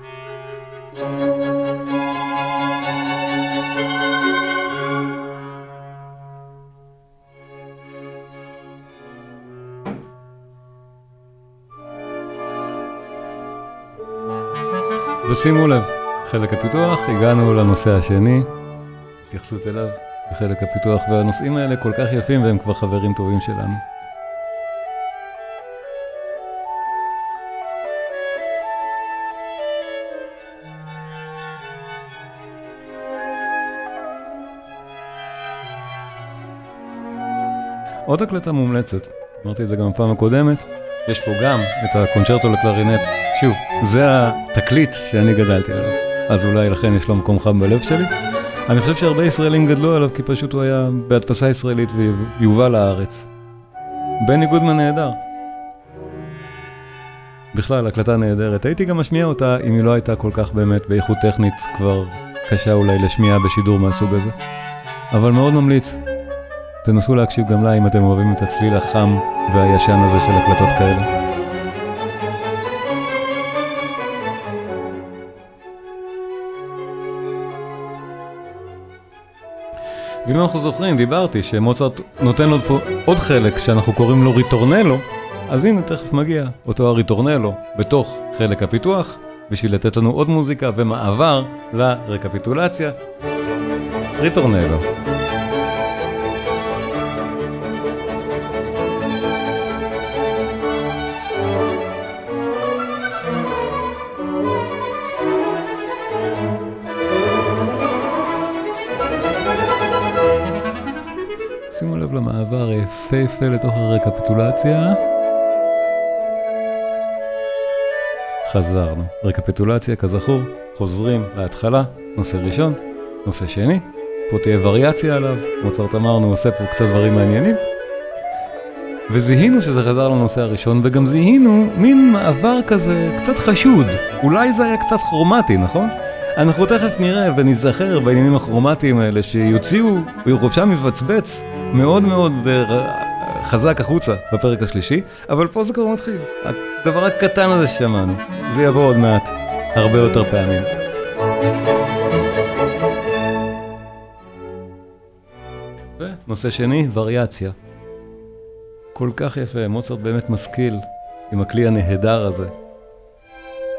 ושימו לב, חלק הפיתוח, הגענו לנושא השני, התייחסות אליו בחלק הפיתוח, והנושאים האלה כל כך יפים והם כבר חברים טובים שלנו. עוד הקלטה מומלצת, אמרתי את זה גם בפעם הקודמת, יש פה גם את הקונצ'רטו לקלרינט. שוב, זה התקליט שאני גדלתי עליו, אז אולי לכן יש לו מקום חם בלב שלי. אני חושב שהרבה ישראלים גדלו עליו כי פשוט הוא היה בהדפסה ישראלית ויובא לארץ. בני גודמן נהדר. בכלל, הקלטה נהדרת. הייתי גם משמיע אותה אם היא לא הייתה כל כך באמת באיכות טכנית כבר קשה אולי לשמיעה בשידור מהסוג הזה. אבל מאוד ממליץ, תנסו להקשיב גם לה אם אתם אוהבים את הצליל החם והישן הזה של הקלטות כאלה. ואם אנחנו זוכרים, דיברתי שמוצרט נותן לו פה עוד חלק שאנחנו קוראים לו ריטורנלו, אז הנה תכף מגיע אותו הריטורנלו בתוך חלק הפיתוח, בשביל לתת לנו עוד מוזיקה ומעבר לרקפיטולציה. ריטורנלו. למעבר יפהפה לתוך הרקפיטולציה. חזרנו. רקפיטולציה, כזכור, חוזרים להתחלה, נושא ראשון, נושא שני, פה תהיה וריאציה עליו, מוצרט אמרנו, עושה פה קצת דברים מעניינים. וזיהינו שזה חזר לנושא הראשון, וגם זיהינו מין מעבר כזה קצת חשוד. אולי זה היה קצת כרומטי, נכון? אנחנו תכף נראה ונזכר בעניינים הכרומטיים האלה שיוציאו חופשה מבצבץ מאוד מאוד אה, חזק החוצה בפרק השלישי, אבל פה זה כבר מתחיל. הדבר הקטן הזה ששמענו, זה יבוא עוד מעט, הרבה יותר פעמים. ונושא שני, וריאציה. כל כך יפה, מוצרט באמת משכיל עם הכלי הנהדר הזה.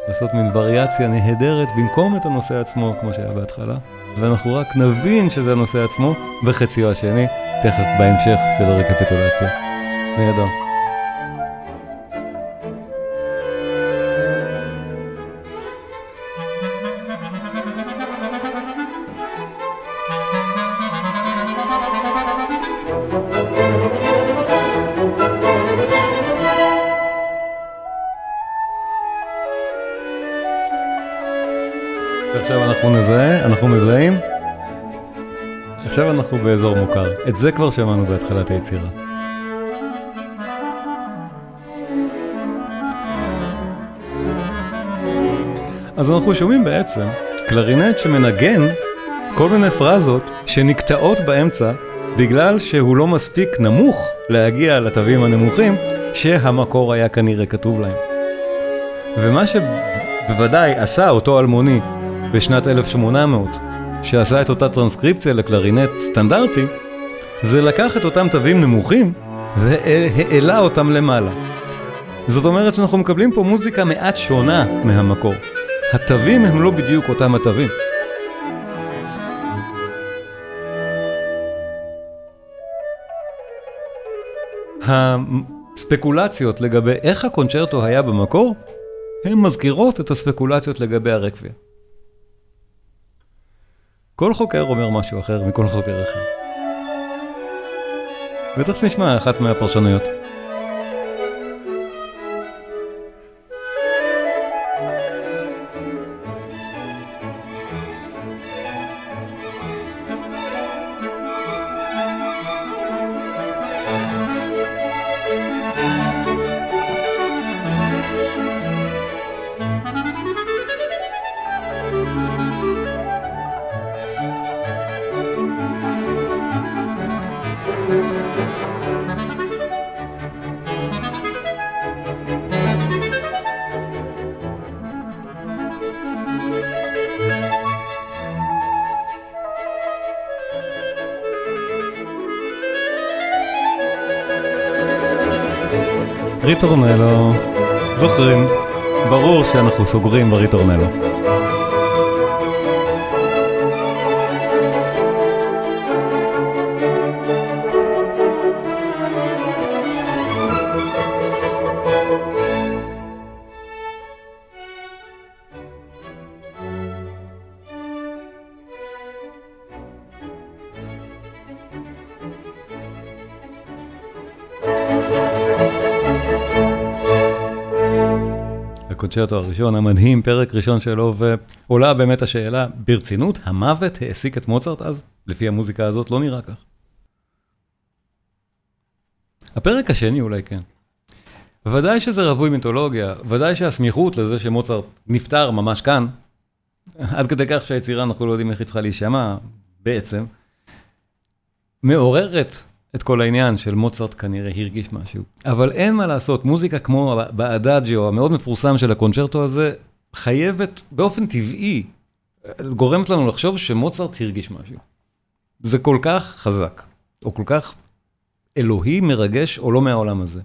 לעשות מין וריאציה נהדרת במקום את הנושא עצמו, כמו שהיה בהתחלה, ואנחנו רק נבין שזה הנושא עצמו בחציו השני, תכף בהמשך של הרקפיטולציה. נהדר. את זה כבר שמענו בהתחלת היצירה. אז אנחנו שומעים בעצם קלרינט שמנגן כל מיני פרזות שנקטעות באמצע בגלל שהוא לא מספיק נמוך להגיע לתווים הנמוכים שהמקור היה כנראה כתוב להם. ומה שבוודאי עשה אותו אלמוני בשנת 1800, שעשה את אותה טרנסקריפציה לקלרינט סטנדרטי, זה לקח את אותם תווים נמוכים והעלה אותם למעלה. זאת אומרת שאנחנו מקבלים פה מוזיקה מעט שונה מהמקור. התווים הם לא בדיוק אותם התווים. הספקולציות לגבי איך הקונצ'רטו היה במקור, הן מזכירות את הספקולציות לגבי הרקוויה. כל חוקר אומר משהו אחר מכל חוקר אחר. בטח שנשמע אחת מהפרשנויות. ריטורנלו, זוכרים, ברור שאנחנו סוגרים בריטורנלו. הקונצ'רטו הראשון המדהים, פרק ראשון שלו, ועולה באמת השאלה, ברצינות, המוות העסיק את מוצרט אז? לפי המוזיקה הזאת לא נראה כך. הפרק השני אולי כן. ודאי שזה רווי מיתולוגיה, ודאי שהסמיכות לזה שמוצרט נפטר ממש כאן, עד כדי כך שהיצירה, אנחנו לא יודעים איך היא צריכה להישמע, בעצם, מעוררת את כל העניין של מוצרט כנראה הרגיש משהו. אבל אין מה לעשות, מוזיקה כמו באדאג'יו המאוד מפורסם של הקונצ'רטו הזה, חייבת באופן טבעי, גורמת לנו לחשוב שמוצרט הרגיש משהו. זה כל כך חזק, או כל כך אלוהי, מרגש, או לא מהעולם הזה.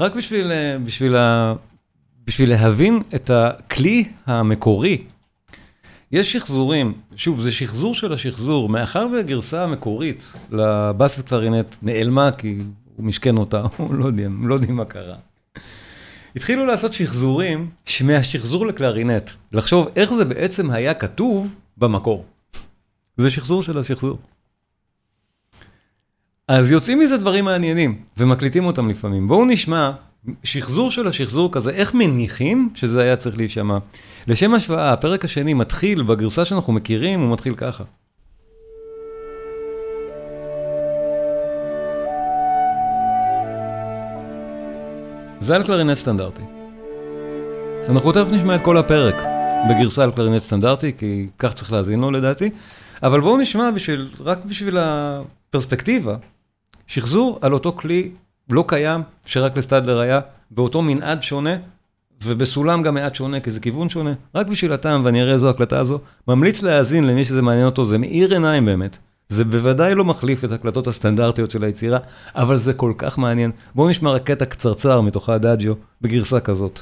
רק בשביל, בשביל, בשביל להבין את הכלי המקורי יש שחזורים, שוב, זה שחזור של השחזור, מאחר והגרסה המקורית לבאסט קלרינט נעלמה כי הוא משכן אותה, הוא לא יודע, לא יודעים מה קרה. התחילו לעשות שחזורים מהשחזור לקלרינט, לחשוב איך זה בעצם היה כתוב במקור. זה שחזור של השחזור. אז יוצאים מזה דברים מעניינים, ומקליטים אותם לפעמים. בואו נשמע שחזור של השחזור כזה, איך מניחים שזה היה צריך להישמע. לשם השוואה, הפרק השני מתחיל, בגרסה שאנחנו מכירים, הוא מתחיל ככה. זה על קלרינט סטנדרטי. אנחנו תכף נשמע את כל הפרק בגרסה על קלרינט סטנדרטי, כי כך צריך להאזין לו לדעתי, אבל בואו נשמע בשביל, רק בשביל הפרספקטיבה, שחזור על אותו כלי לא קיים, שרק לסטדלר היה, באותו מנעד שונה, ובסולם גם מעט שונה, כי זה כיוון שונה. רק בשביל הטעם, ואני אראה איזו הקלטה הזו, ממליץ להאזין למי שזה מעניין אותו, זה מאיר עיניים באמת. זה בוודאי לא מחליף את הקלטות הסטנדרטיות של היצירה, אבל זה כל כך מעניין. בואו נשמע רק קטע קצרצר מתוך האדאג'יו, בגרסה כזאת.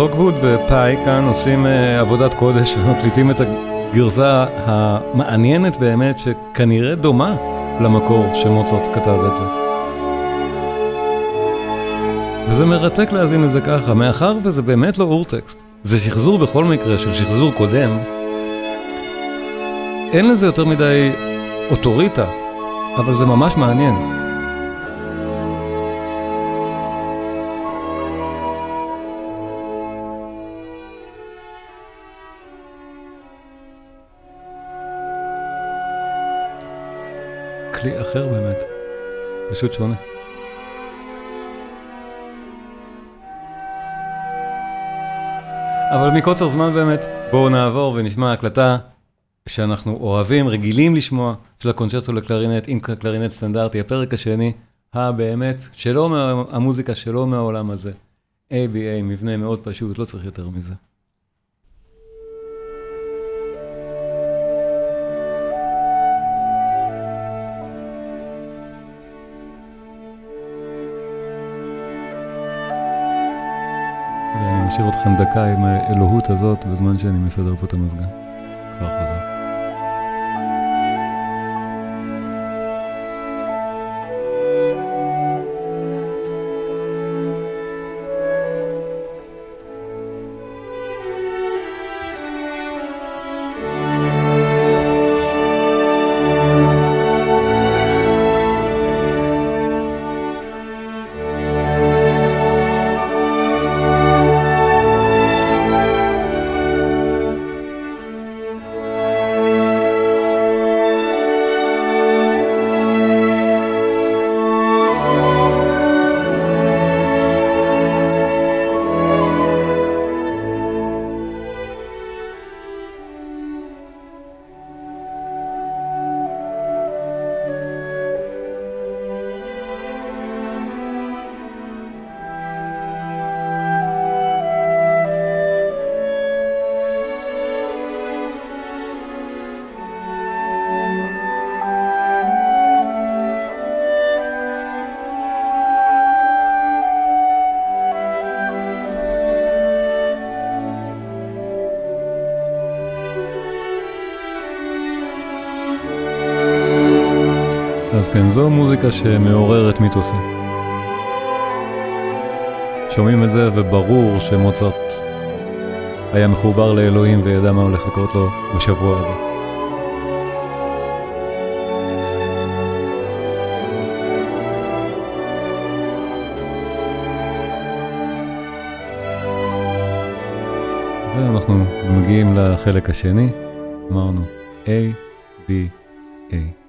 הוגווד ופאי כאן עושים uh, עבודת קודש ומקליטים את הגרסה המעניינת באמת, שכנראה דומה למקור שמוצרט כתב את זה. וזה מרתק להאזין לזה ככה, מאחר וזה באמת לא אורטקסט, זה שחזור בכל מקרה של שחזור קודם, אין לזה יותר מדי אוטוריטה, אבל זה ממש מעניין. פשוט שונה. אבל מקוצר זמן באמת, בואו נעבור ונשמע הקלטה שאנחנו אוהבים, רגילים לשמוע, של הקונצ'רטו לקלרינט עם קלרינט סטנדרטי, הפרק השני, הבאמת, שלא מה, המוזיקה שלו מהעולם הזה. ABA, מבנה מאוד פשוט, לא צריך יותר מזה. ואני משאיר אתכם דקה עם האלוהות הזאת בזמן שאני מסדר פה את המזגן. כבר חוזר. מוזיקה שמעוררת מיתוסים. שומעים את זה וברור שמוצרט היה מחובר לאלוהים וידע מה הולך לקרות לו בשבוע הבא. ואנחנו מגיעים לחלק השני, אמרנו A, B, A.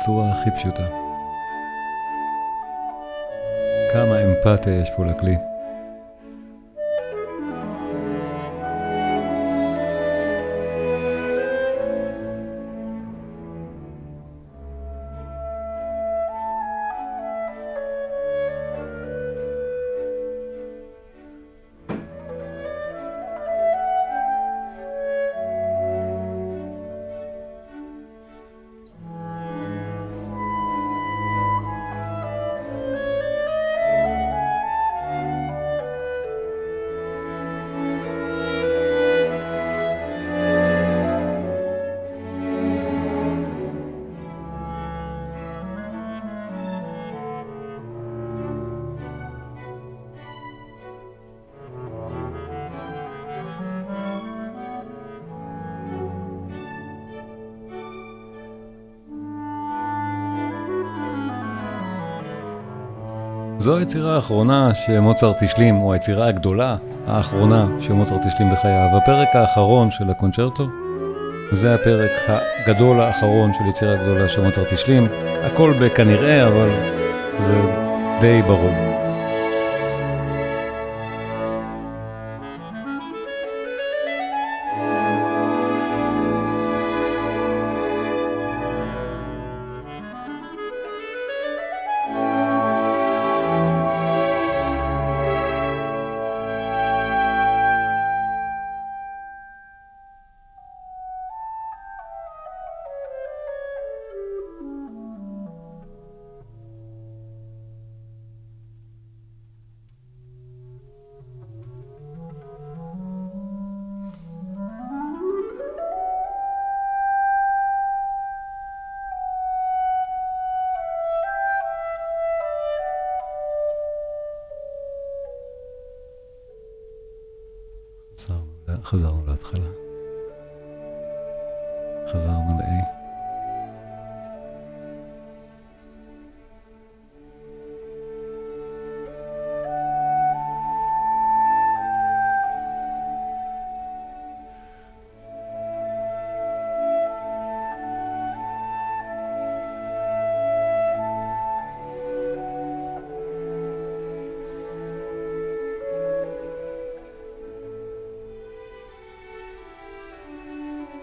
בצורה הכי פשוטה. כמה אמפתיה יש פה לכלי. זו היצירה האחרונה שמוצרט השלים, או היצירה הגדולה האחרונה שמוצרט השלים בחייו. הפרק האחרון של הקונצ'רטו, זה הפרק הגדול האחרון של יצירה גדולה שמוצרט השלים. הכל בכנראה, אבל זה די ברור.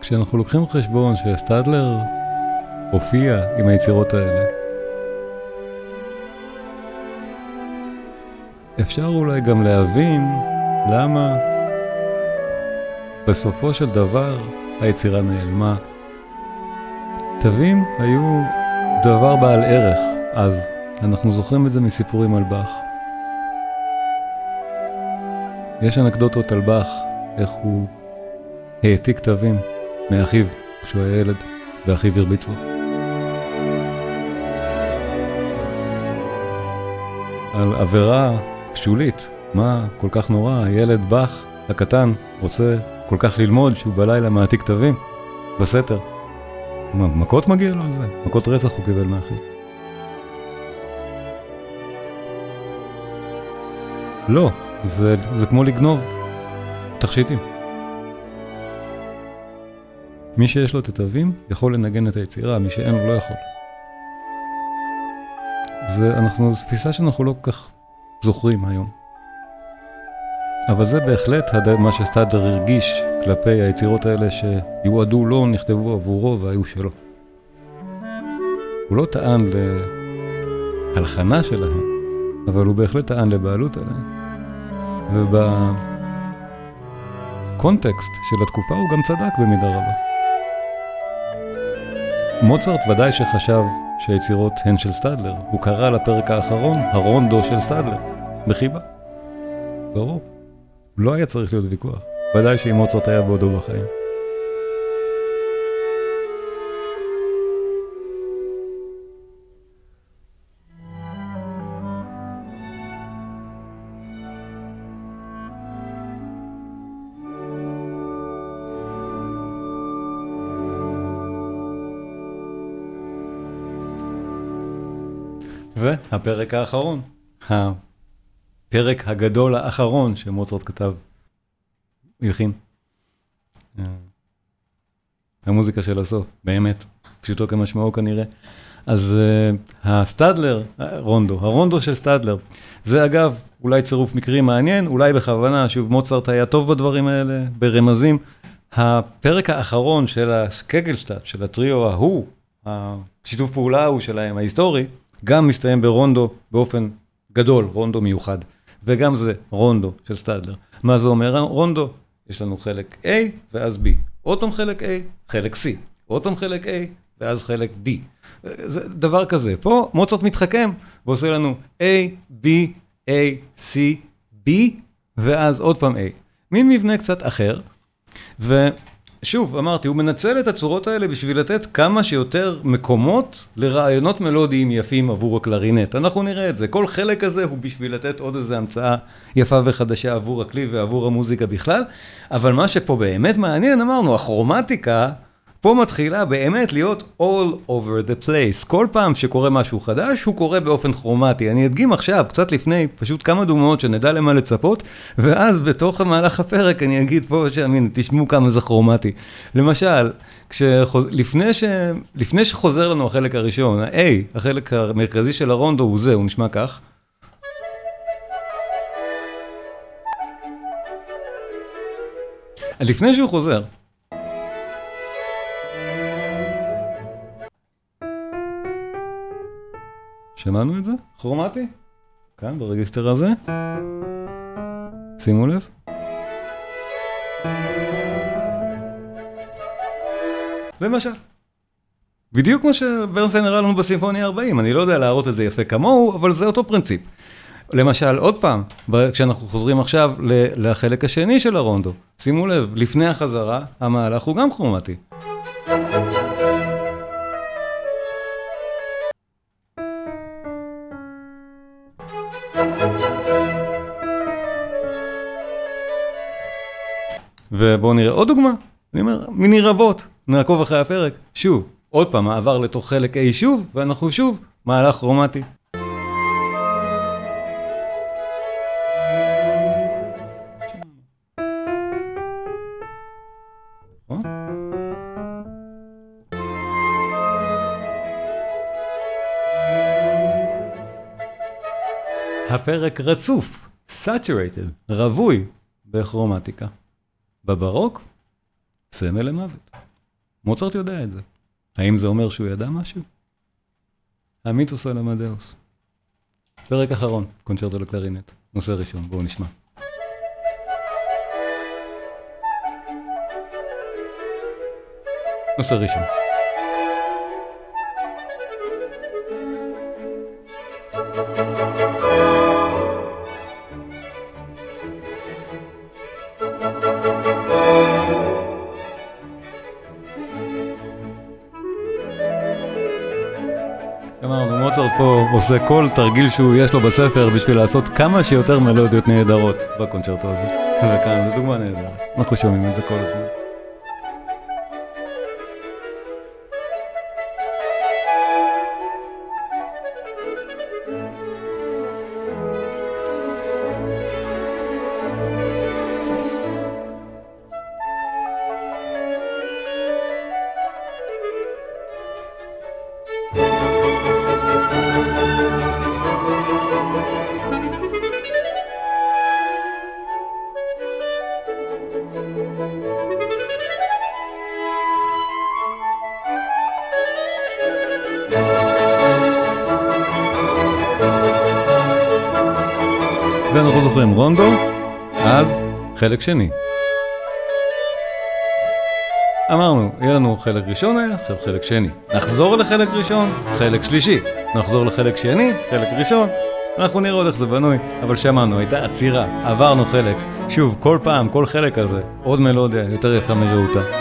כשאנחנו לוקחים חשבון שסטדלר הופיע עם היצירות האלה, אפשר אולי גם להבין למה בסופו של דבר היצירה נעלמה. תווים היו דבר בעל ערך אז, אנחנו זוכרים את זה מסיפורים על באך. יש אנקדוטות על באך, איך הוא העתיק כתבים מאחיו כשהוא היה ילד, ואחיו הרביץ לו. על עבירה שולית, מה כל כך נורא, הילד באך הקטן רוצה כל כך ללמוד שהוא בלילה מעתיק כתבים בסתר. מה, מכות מגיע לו על זה? מכות רצח הוא קיבל מאחיו. לא, זה, זה כמו לגנוב תכשיטים. מי שיש לו את התווים יכול לנגן את היצירה, מי שאין לו לא יכול. זה, אנחנו, זו תפיסה שאנחנו לא כל כך זוכרים היום. אבל זה בהחלט מה שסטאדר הרגיש כלפי היצירות האלה שיועדו לו, נכתבו עבורו והיו שלו. הוא לא טען להלחנה שלהם, אבל הוא בהחלט טען לבעלות עליהם. ובקונטקסט של התקופה הוא גם צדק במידה רבה. מוצרט ודאי שחשב שהיצירות הן של סטדלר, הוא קרא לפרק האחרון הרונדו של סטדלר, בחיבה. ברור. לא היה צריך להיות ויכוח. ודאי שאם מוצרט היה בעודו בחיים. והפרק האחרון, הפרק הגדול האחרון שמוצרט כתב, הלחין. אה, המוזיקה של הסוף, באמת, פשוטו כמשמעו כנראה. אז uh, הסטדלר, רונדו, הרונדו של סטדלר, זה אגב אולי צירוף מקרי מעניין, אולי בכוונה, שוב מוצרט היה טוב בדברים האלה, ברמזים. הפרק האחרון של הסקגלשטאט, של הטריו ההוא, השיתוף פעולה ההוא שלהם, ההיסטורי, גם מסתיים ברונדו באופן גדול, רונדו מיוחד. וגם זה רונדו של סטדלר. מה זה אומר רונדו? יש לנו חלק A ואז B. עוד פעם חלק A, חלק C. עוד פעם חלק A ואז חלק B. זה דבר כזה. פה מוצרט מתחכם ועושה לנו A, B, A, C, B, ואז עוד פעם A. מין מבנה קצת אחר. ו... שוב, אמרתי, הוא מנצל את הצורות האלה בשביל לתת כמה שיותר מקומות לרעיונות מלודיים יפים עבור הקלרינט. אנחנו נראה את זה. כל חלק הזה הוא בשביל לתת עוד איזו המצאה יפה וחדשה עבור הכלי ועבור המוזיקה בכלל. אבל מה שפה באמת מעניין, אמרנו, הכרומטיקה... פה מתחילה באמת להיות all over the place. כל פעם שקורה משהו חדש, הוא קורה באופן כרומטי. אני אדגים עכשיו, קצת לפני, פשוט כמה דוגמאות שנדע למה לצפות, ואז בתוך המהלך הפרק אני אגיד פה שהנה, תשמעו כמה זה כרומטי. למשל, כשחוז... לפני, ש... לפני שחוזר לנו החלק הראשון, ה-A, החלק המרכזי של הרונדו הוא זה, הוא נשמע כך. לפני שהוא חוזר, שמענו את זה? כרומטי? כאן ברגיסטר הזה. שימו לב. למשל. בדיוק כמו שברנסיין הראה לנו בסימפוניה 40, אני לא יודע להראות את זה יפה כמוהו, אבל זה אותו פרינציפ. למשל, עוד פעם, כשאנחנו חוזרים עכשיו לחלק השני של הרונדו, שימו לב, לפני החזרה, המהלך הוא גם כרומטי. ובואו נראה עוד דוגמה, אני אומר, מיני רבות, נעקוב אחרי הפרק, שוב, עוד פעם, מעבר לתוך חלק A שוב, ואנחנו שוב, מהלך כרומטי. הפרק רצוף, saturated, רווי בכרומטיקה. בברוק, סמל למוות. מוצרט יודע את זה. האם זה אומר שהוא ידע משהו? המיתוס על המדאוס. פרק אחרון, קונצ'רטו לקלרינט. נושא ראשון, בואו נשמע. נושא ראשון. עושה כל תרגיל שהוא יש לו בספר בשביל לעשות כמה שיותר מלודיות נהדרות בקונצ'רטו הזה. וכאן זו דוגמה נהדרת, אנחנו שומעים את זה כל הזמן. חלק שני. אמרנו, יהיה לנו חלק ראשון היה, עכשיו חלק שני. נחזור לחלק ראשון, חלק שלישי. נחזור לחלק שני, חלק ראשון. אנחנו נראה עוד איך זה בנוי, אבל שמענו, הייתה עצירה, עברנו חלק. שוב, כל פעם, כל חלק כזה, עוד מלודיה יותר יפה מרעותה.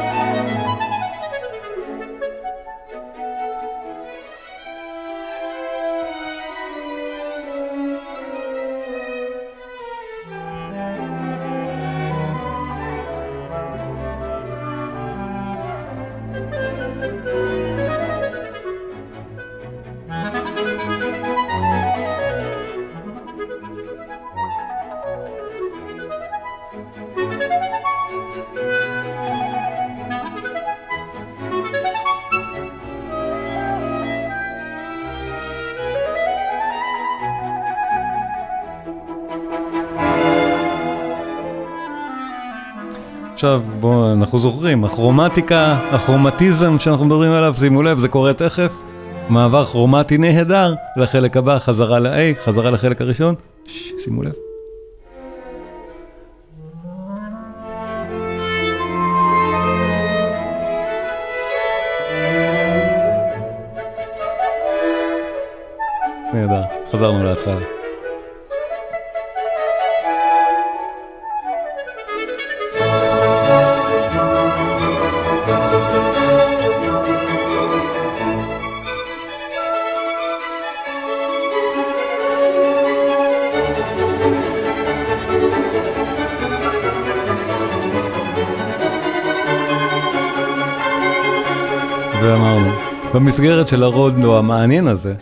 עכשיו בואו, אנחנו זוכרים, הכרומטיקה, הכרומטיזם שאנחנו מדברים עליו, שימו לב, זה קורה תכף. מעבר כרומטי נהדר לחלק הבא, חזרה ל-A, חזרה לחלק הראשון. שש, שימו לב. נהדר, חזרנו להתחלה. במסגרת של הרודנו המעניין הזה,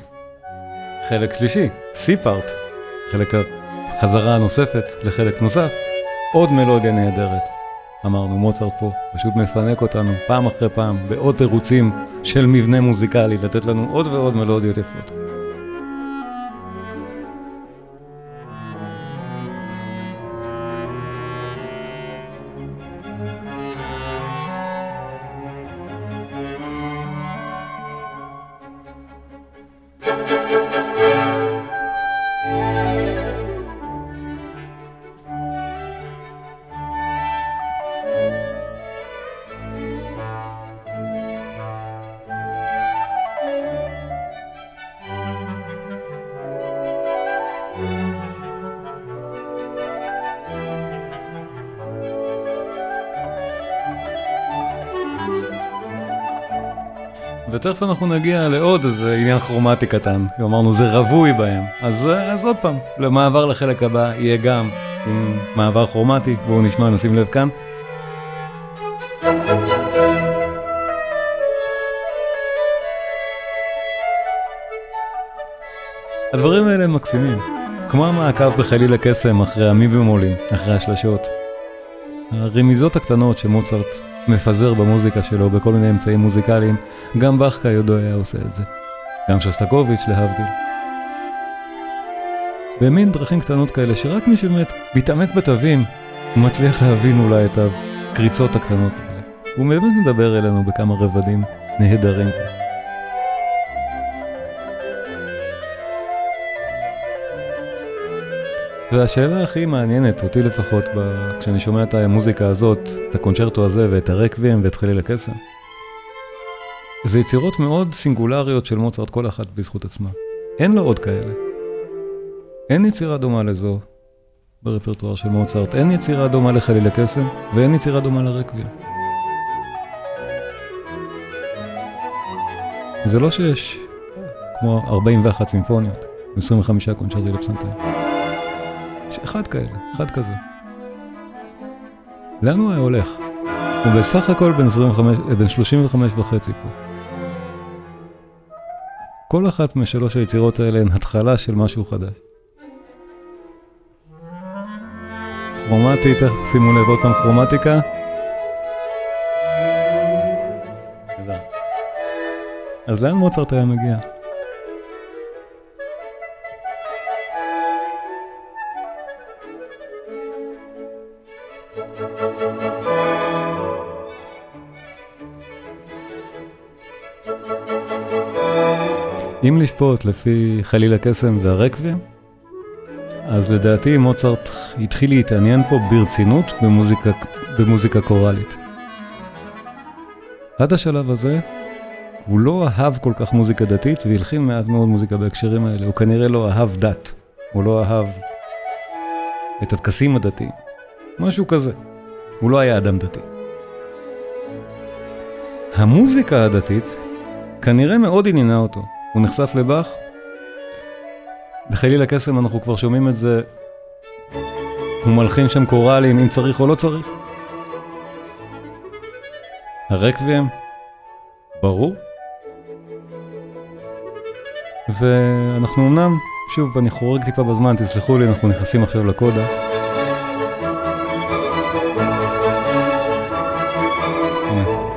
חלק שלישי, C-Part, חלק החזרה הנוספת לחלק נוסף, עוד מלודיה נהדרת. אמרנו, מוצרט פה פשוט מפנק אותנו פעם אחרי פעם בעוד תירוצים של מבנה מוזיקלי, לתת לנו עוד ועוד מלודיות יפות. ותכף אנחנו נגיע לעוד איזה עניין כרומטי קטן, אמרנו זה רווי בהם, אז, אז עוד פעם, למעבר לחלק הבא יהיה גם עם מעבר כרומטי, בואו נשמע, נשים לב כאן. הדברים האלה הם מקסימים, כמו המעקב בחליל הקסם אחרי המי במולים, אחרי השלשות. הרמיזות הקטנות שמוצרט מפזר במוזיקה שלו בכל מיני אמצעים מוזיקליים, גם באך כידו היה עושה את זה. גם שסטקוביץ' להבדיל. במין דרכים קטנות כאלה שרק מי שבאמת מתעמק בתווים מצליח להבין אולי את הקריצות הקטנות האלה. הוא באמת מדבר אלינו בכמה רבדים נהדרים והשאלה הכי מעניינת, אותי לפחות, ב... כשאני שומע את המוזיקה הזאת, את הקונצ'רטו הזה ואת הרקבים ואת חליל הקסם, זה יצירות מאוד סינגולריות של מוצרט, כל אחת בזכות עצמה. אין לו עוד כאלה. אין יצירה דומה לזו ברפרטואר של מוצרט, אין יצירה דומה לחליל הקסם ואין יצירה דומה לרקבים. זה לא שיש, כמו 41 סימפוניות, 25 קונצ'רטי לפסנתר. יש אחד כאלה, אחד כזה. לאן הוא היה הולך? הוא בסך הכל בן, 25, בן 35 וחצי פה. כל אחת משלוש היצירות האלה הן התחלה של משהו חדש. כרומטי, תכף שימו לב עוד פעם כרומטיקה. אז לאן מוצרט היה מגיע? אם לשפוט לפי חליל הקסם והרקבים, אז לדעתי מוצרט התחיל להתעניין פה ברצינות במוזיקה, במוזיקה קוראלית. עד השלב הזה הוא לא אהב כל כך מוזיקה דתית והלחין מעט מאוד מוזיקה בהקשרים האלה, הוא כנראה לא אהב דת, הוא לא אהב את הטקסים הדתיים, משהו כזה. הוא לא היה אדם דתי. המוזיקה הדתית כנראה מאוד עניינה אותו. הוא נחשף לבאך, בחליל הקסם אנחנו כבר שומעים את זה, הוא מלחין שם קוראלים אם צריך או לא צריך. הרקבים, ברור. ואנחנו אמנם, שוב, אני חורג טיפה בזמן, תסלחו לי, אנחנו נכנסים עכשיו לקודה.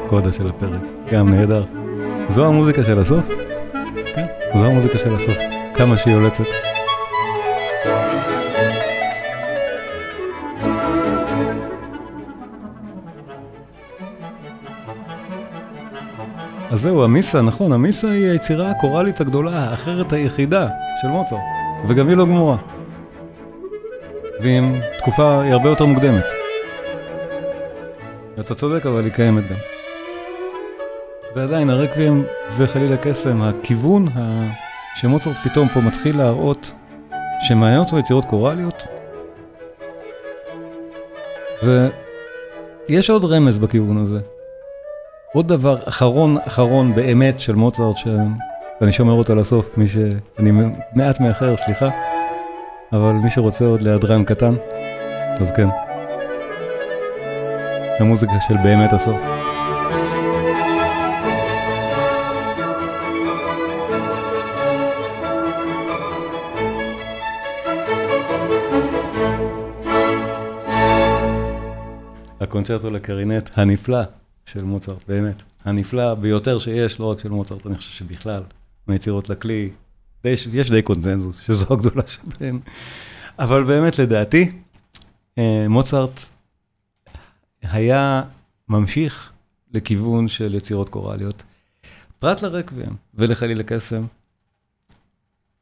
קודה של הפרק, גם נהדר. זו המוזיקה של הסוף? זו המוזיקה של הסוף. כמה שהיא יולצת. אז זהו, המיסה, נכון, המיסה היא היצירה הקוראלית הגדולה, האחרת היחידה של מוצרט, וגם היא לא גמורה. ועם תקופה היא הרבה יותר מוקדמת. אתה צודק, אבל היא קיימת גם. ועדיין, הרקבים וחליל הקסם, הכיוון ה... שמוצרט פתאום פה מתחיל להראות שמעניין אותו יצירות קוראליות. ויש עוד רמז בכיוון הזה. עוד דבר אחרון אחרון באמת של מוצרט, שאני שומר אותו לסוף, מי ש... אני מעט מאחר, סליחה, אבל מי שרוצה עוד להדרן קטן, אז כן. המוזיקה של באמת הסוף. הקונצ'רטו לקרינט הנפלא של מוצרט, באמת. הנפלא ביותר שיש, לא רק של מוצרט, אני חושב שבכלל, מיצירות לכלי, יש, יש די קונצנזוס, שזו הגדולה שלהן. אבל באמת, לדעתי, מוצרט היה ממשיך לכיוון של יצירות קוראליות. פרט לרקבים ולחליל הקסם,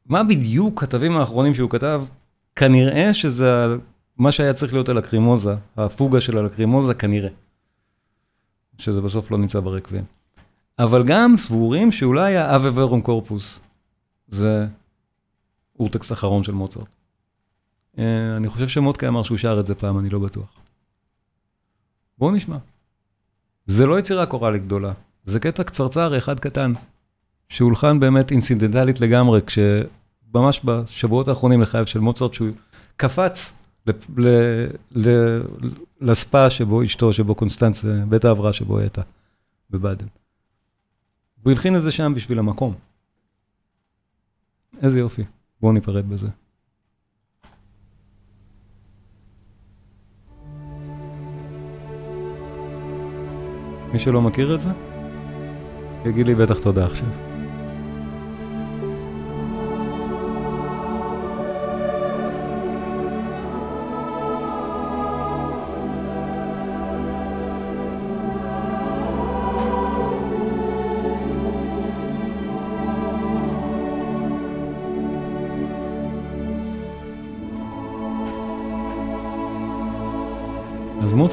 מה בדיוק כתבים האחרונים שהוא כתב? כנראה שזה מה שהיה צריך להיות הלקרימוזה, הפוגה של הלקרימוזה, כנראה. שזה בסוף לא נמצא ברקבים. אבל גם סבורים שאולי האווה ורום קורפוס זה אורטקסט אחרון של מוצרט. אני חושב שמוטקה אמר שהוא שר את זה פעם, אני לא בטוח. בואו נשמע. זה לא יצירה קוראלית גדולה, זה קטע קצרצר אחד קטן, שהולחן באמת אינסידנטלית לגמרי, כשממש בשבועות האחרונים לחייו של מוצרט, שהוא קפץ לספא שבו אשתו, שבו קונסטנץ, בית ההבראה שבו הייתה, בבאדן. הוא הבחין את זה שם בשביל המקום. איזה יופי, בואו ניפרד בזה. מי שלא מכיר את זה, יגיד לי בטח תודה עכשיו.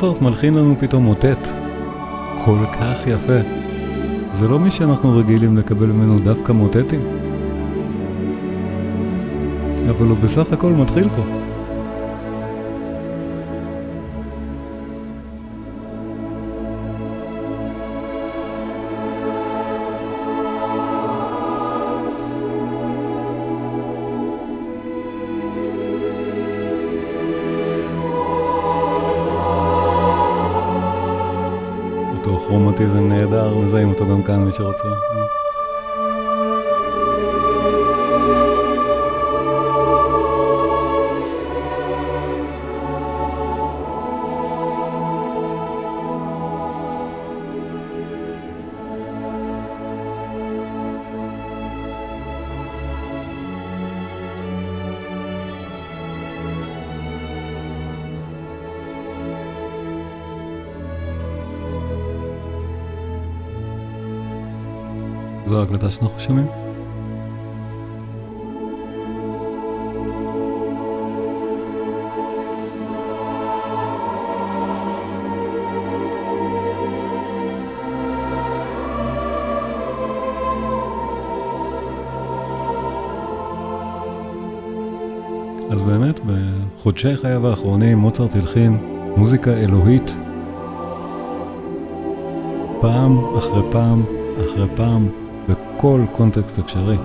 מוצרט מלחין לנו פתאום מוטט כל כך יפה. זה לא מי שאנחנו רגילים לקבל ממנו דווקא מוטטים. אבל הוא בסך הכל מתחיל פה. כרומטיזם נהדר, מזהים אותו גם כאן, מי שרוצה. זו ההקלטה שאנחנו שומעים? אז באמת, בחודשי חייו האחרונים מוצרט הלחין מוזיקה אלוהית פעם אחרי פעם אחרי פעם בכל קונטקסט אפשרי.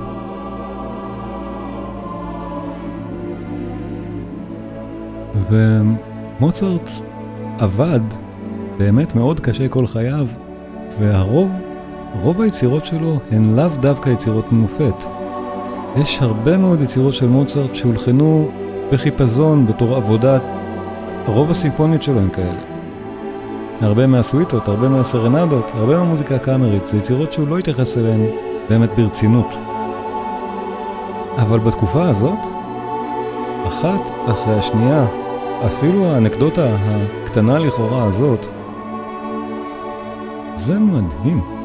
ומוצרט עבד באמת מאוד קשה כל חייו, והרוב, רוב היצירות שלו הן לאו דווקא יצירות מופת. יש הרבה מאוד יצירות של מוצרט שהולחנו בחיפזון בתור עבודה, רוב הסימפוניות שלו הן כאלה. הרבה מהסוויטות, הרבה מהסרנדות, הרבה מהמוזיקה הקאמרית, זה יצירות שהוא לא התייחס אליהן באמת ברצינות. אבל בתקופה הזאת, אחת אחרי השנייה, אפילו האנקדוטה הקטנה לכאורה הזאת, זה מדהים.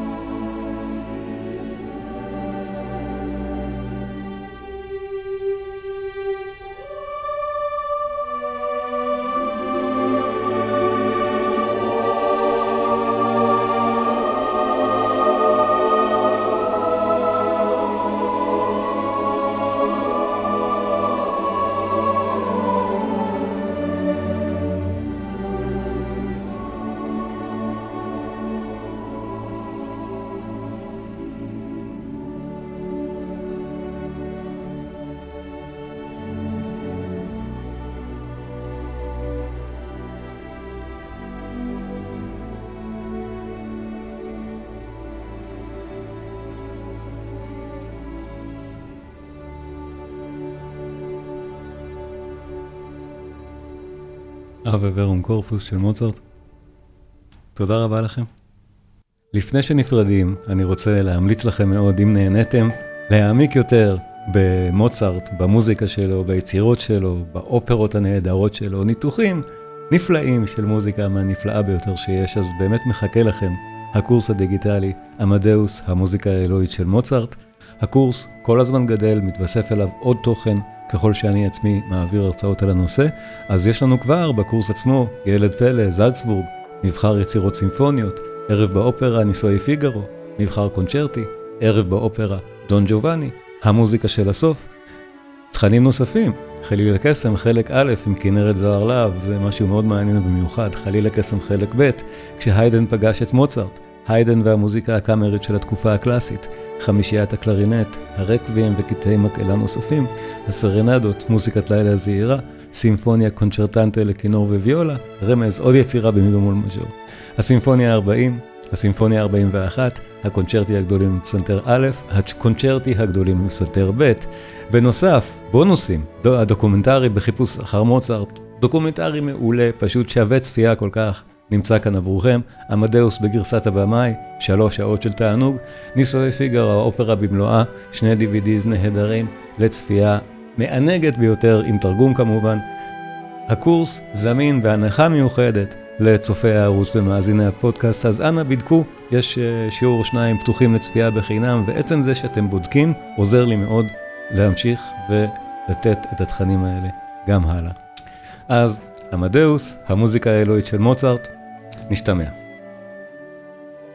אבה ורום קורפוס של מוצרט. תודה רבה לכם. לפני שנפרדים, אני רוצה להמליץ לכם מאוד, אם נהניתם, להעמיק יותר במוצרט, במוזיקה שלו, ביצירות שלו, באופרות הנהדרות שלו, ניתוחים נפלאים של מוזיקה מהנפלאה ביותר שיש, אז באמת מחכה לכם הקורס הדיגיטלי, עמדאוס, המוזיקה האלוהית של מוצרט. הקורס כל הזמן גדל, מתווסף אליו עוד תוכן. ככל שאני עצמי מעביר הרצאות על הנושא, אז יש לנו כבר בקורס עצמו, ילד פלא, זלצבורג, מבחר יצירות סימפוניות, ערב באופרה, נישואי פיגארו, מבחר קונצ'רטי, ערב באופרה, דון ג'ובאני, המוזיקה של הסוף. תכנים נוספים, חליל הקסם, חלק א' עם כנרת זוהר להב, זה משהו מאוד מעניין במיוחד, חליל הקסם חלק ב', כשהיידן פגש את מוצרט, היידן והמוזיקה הקאמרית של התקופה הקלאסית, חמישיית הקלרינט, הרקוויאם וקטעי מקהלה נוספים, הסרנדות, מוזיקת לילה זעירה, סימפוניה קונצ'רטנטה לכינור וויולה, רמז עוד יצירה במי במול מז'ור. הסימפוניה ה-40, הסימפוניה ה-41, הקונצ'רטי הגדולים לפסנתר א', הקונצ'רטי הגדולים לפסנתר ב'. בנוסף, בונוסים, הדוקומנטרי בחיפוש אחר מוצרט, דוקומנטרי מעולה, פשוט שווה צפייה כל כך. נמצא כאן עבורכם, עמדאוס בגרסת הבמאי, שלוש שעות של תענוג, נישואי פיגר, האופרה במלואה, שני DVDs נהדרים לצפייה מענגת ביותר, עם תרגום כמובן. הקורס זמין בהנחה מיוחדת לצופי הערוץ ומאזיני הפודקאסט, אז אנא בדקו, יש שיעור שניים פתוחים לצפייה בחינם, ועצם זה שאתם בודקים עוזר לי מאוד להמשיך ולתת את התכנים האלה גם הלאה. אז עמדאוס, המוזיקה האלוהית של מוצרט, נשתמע.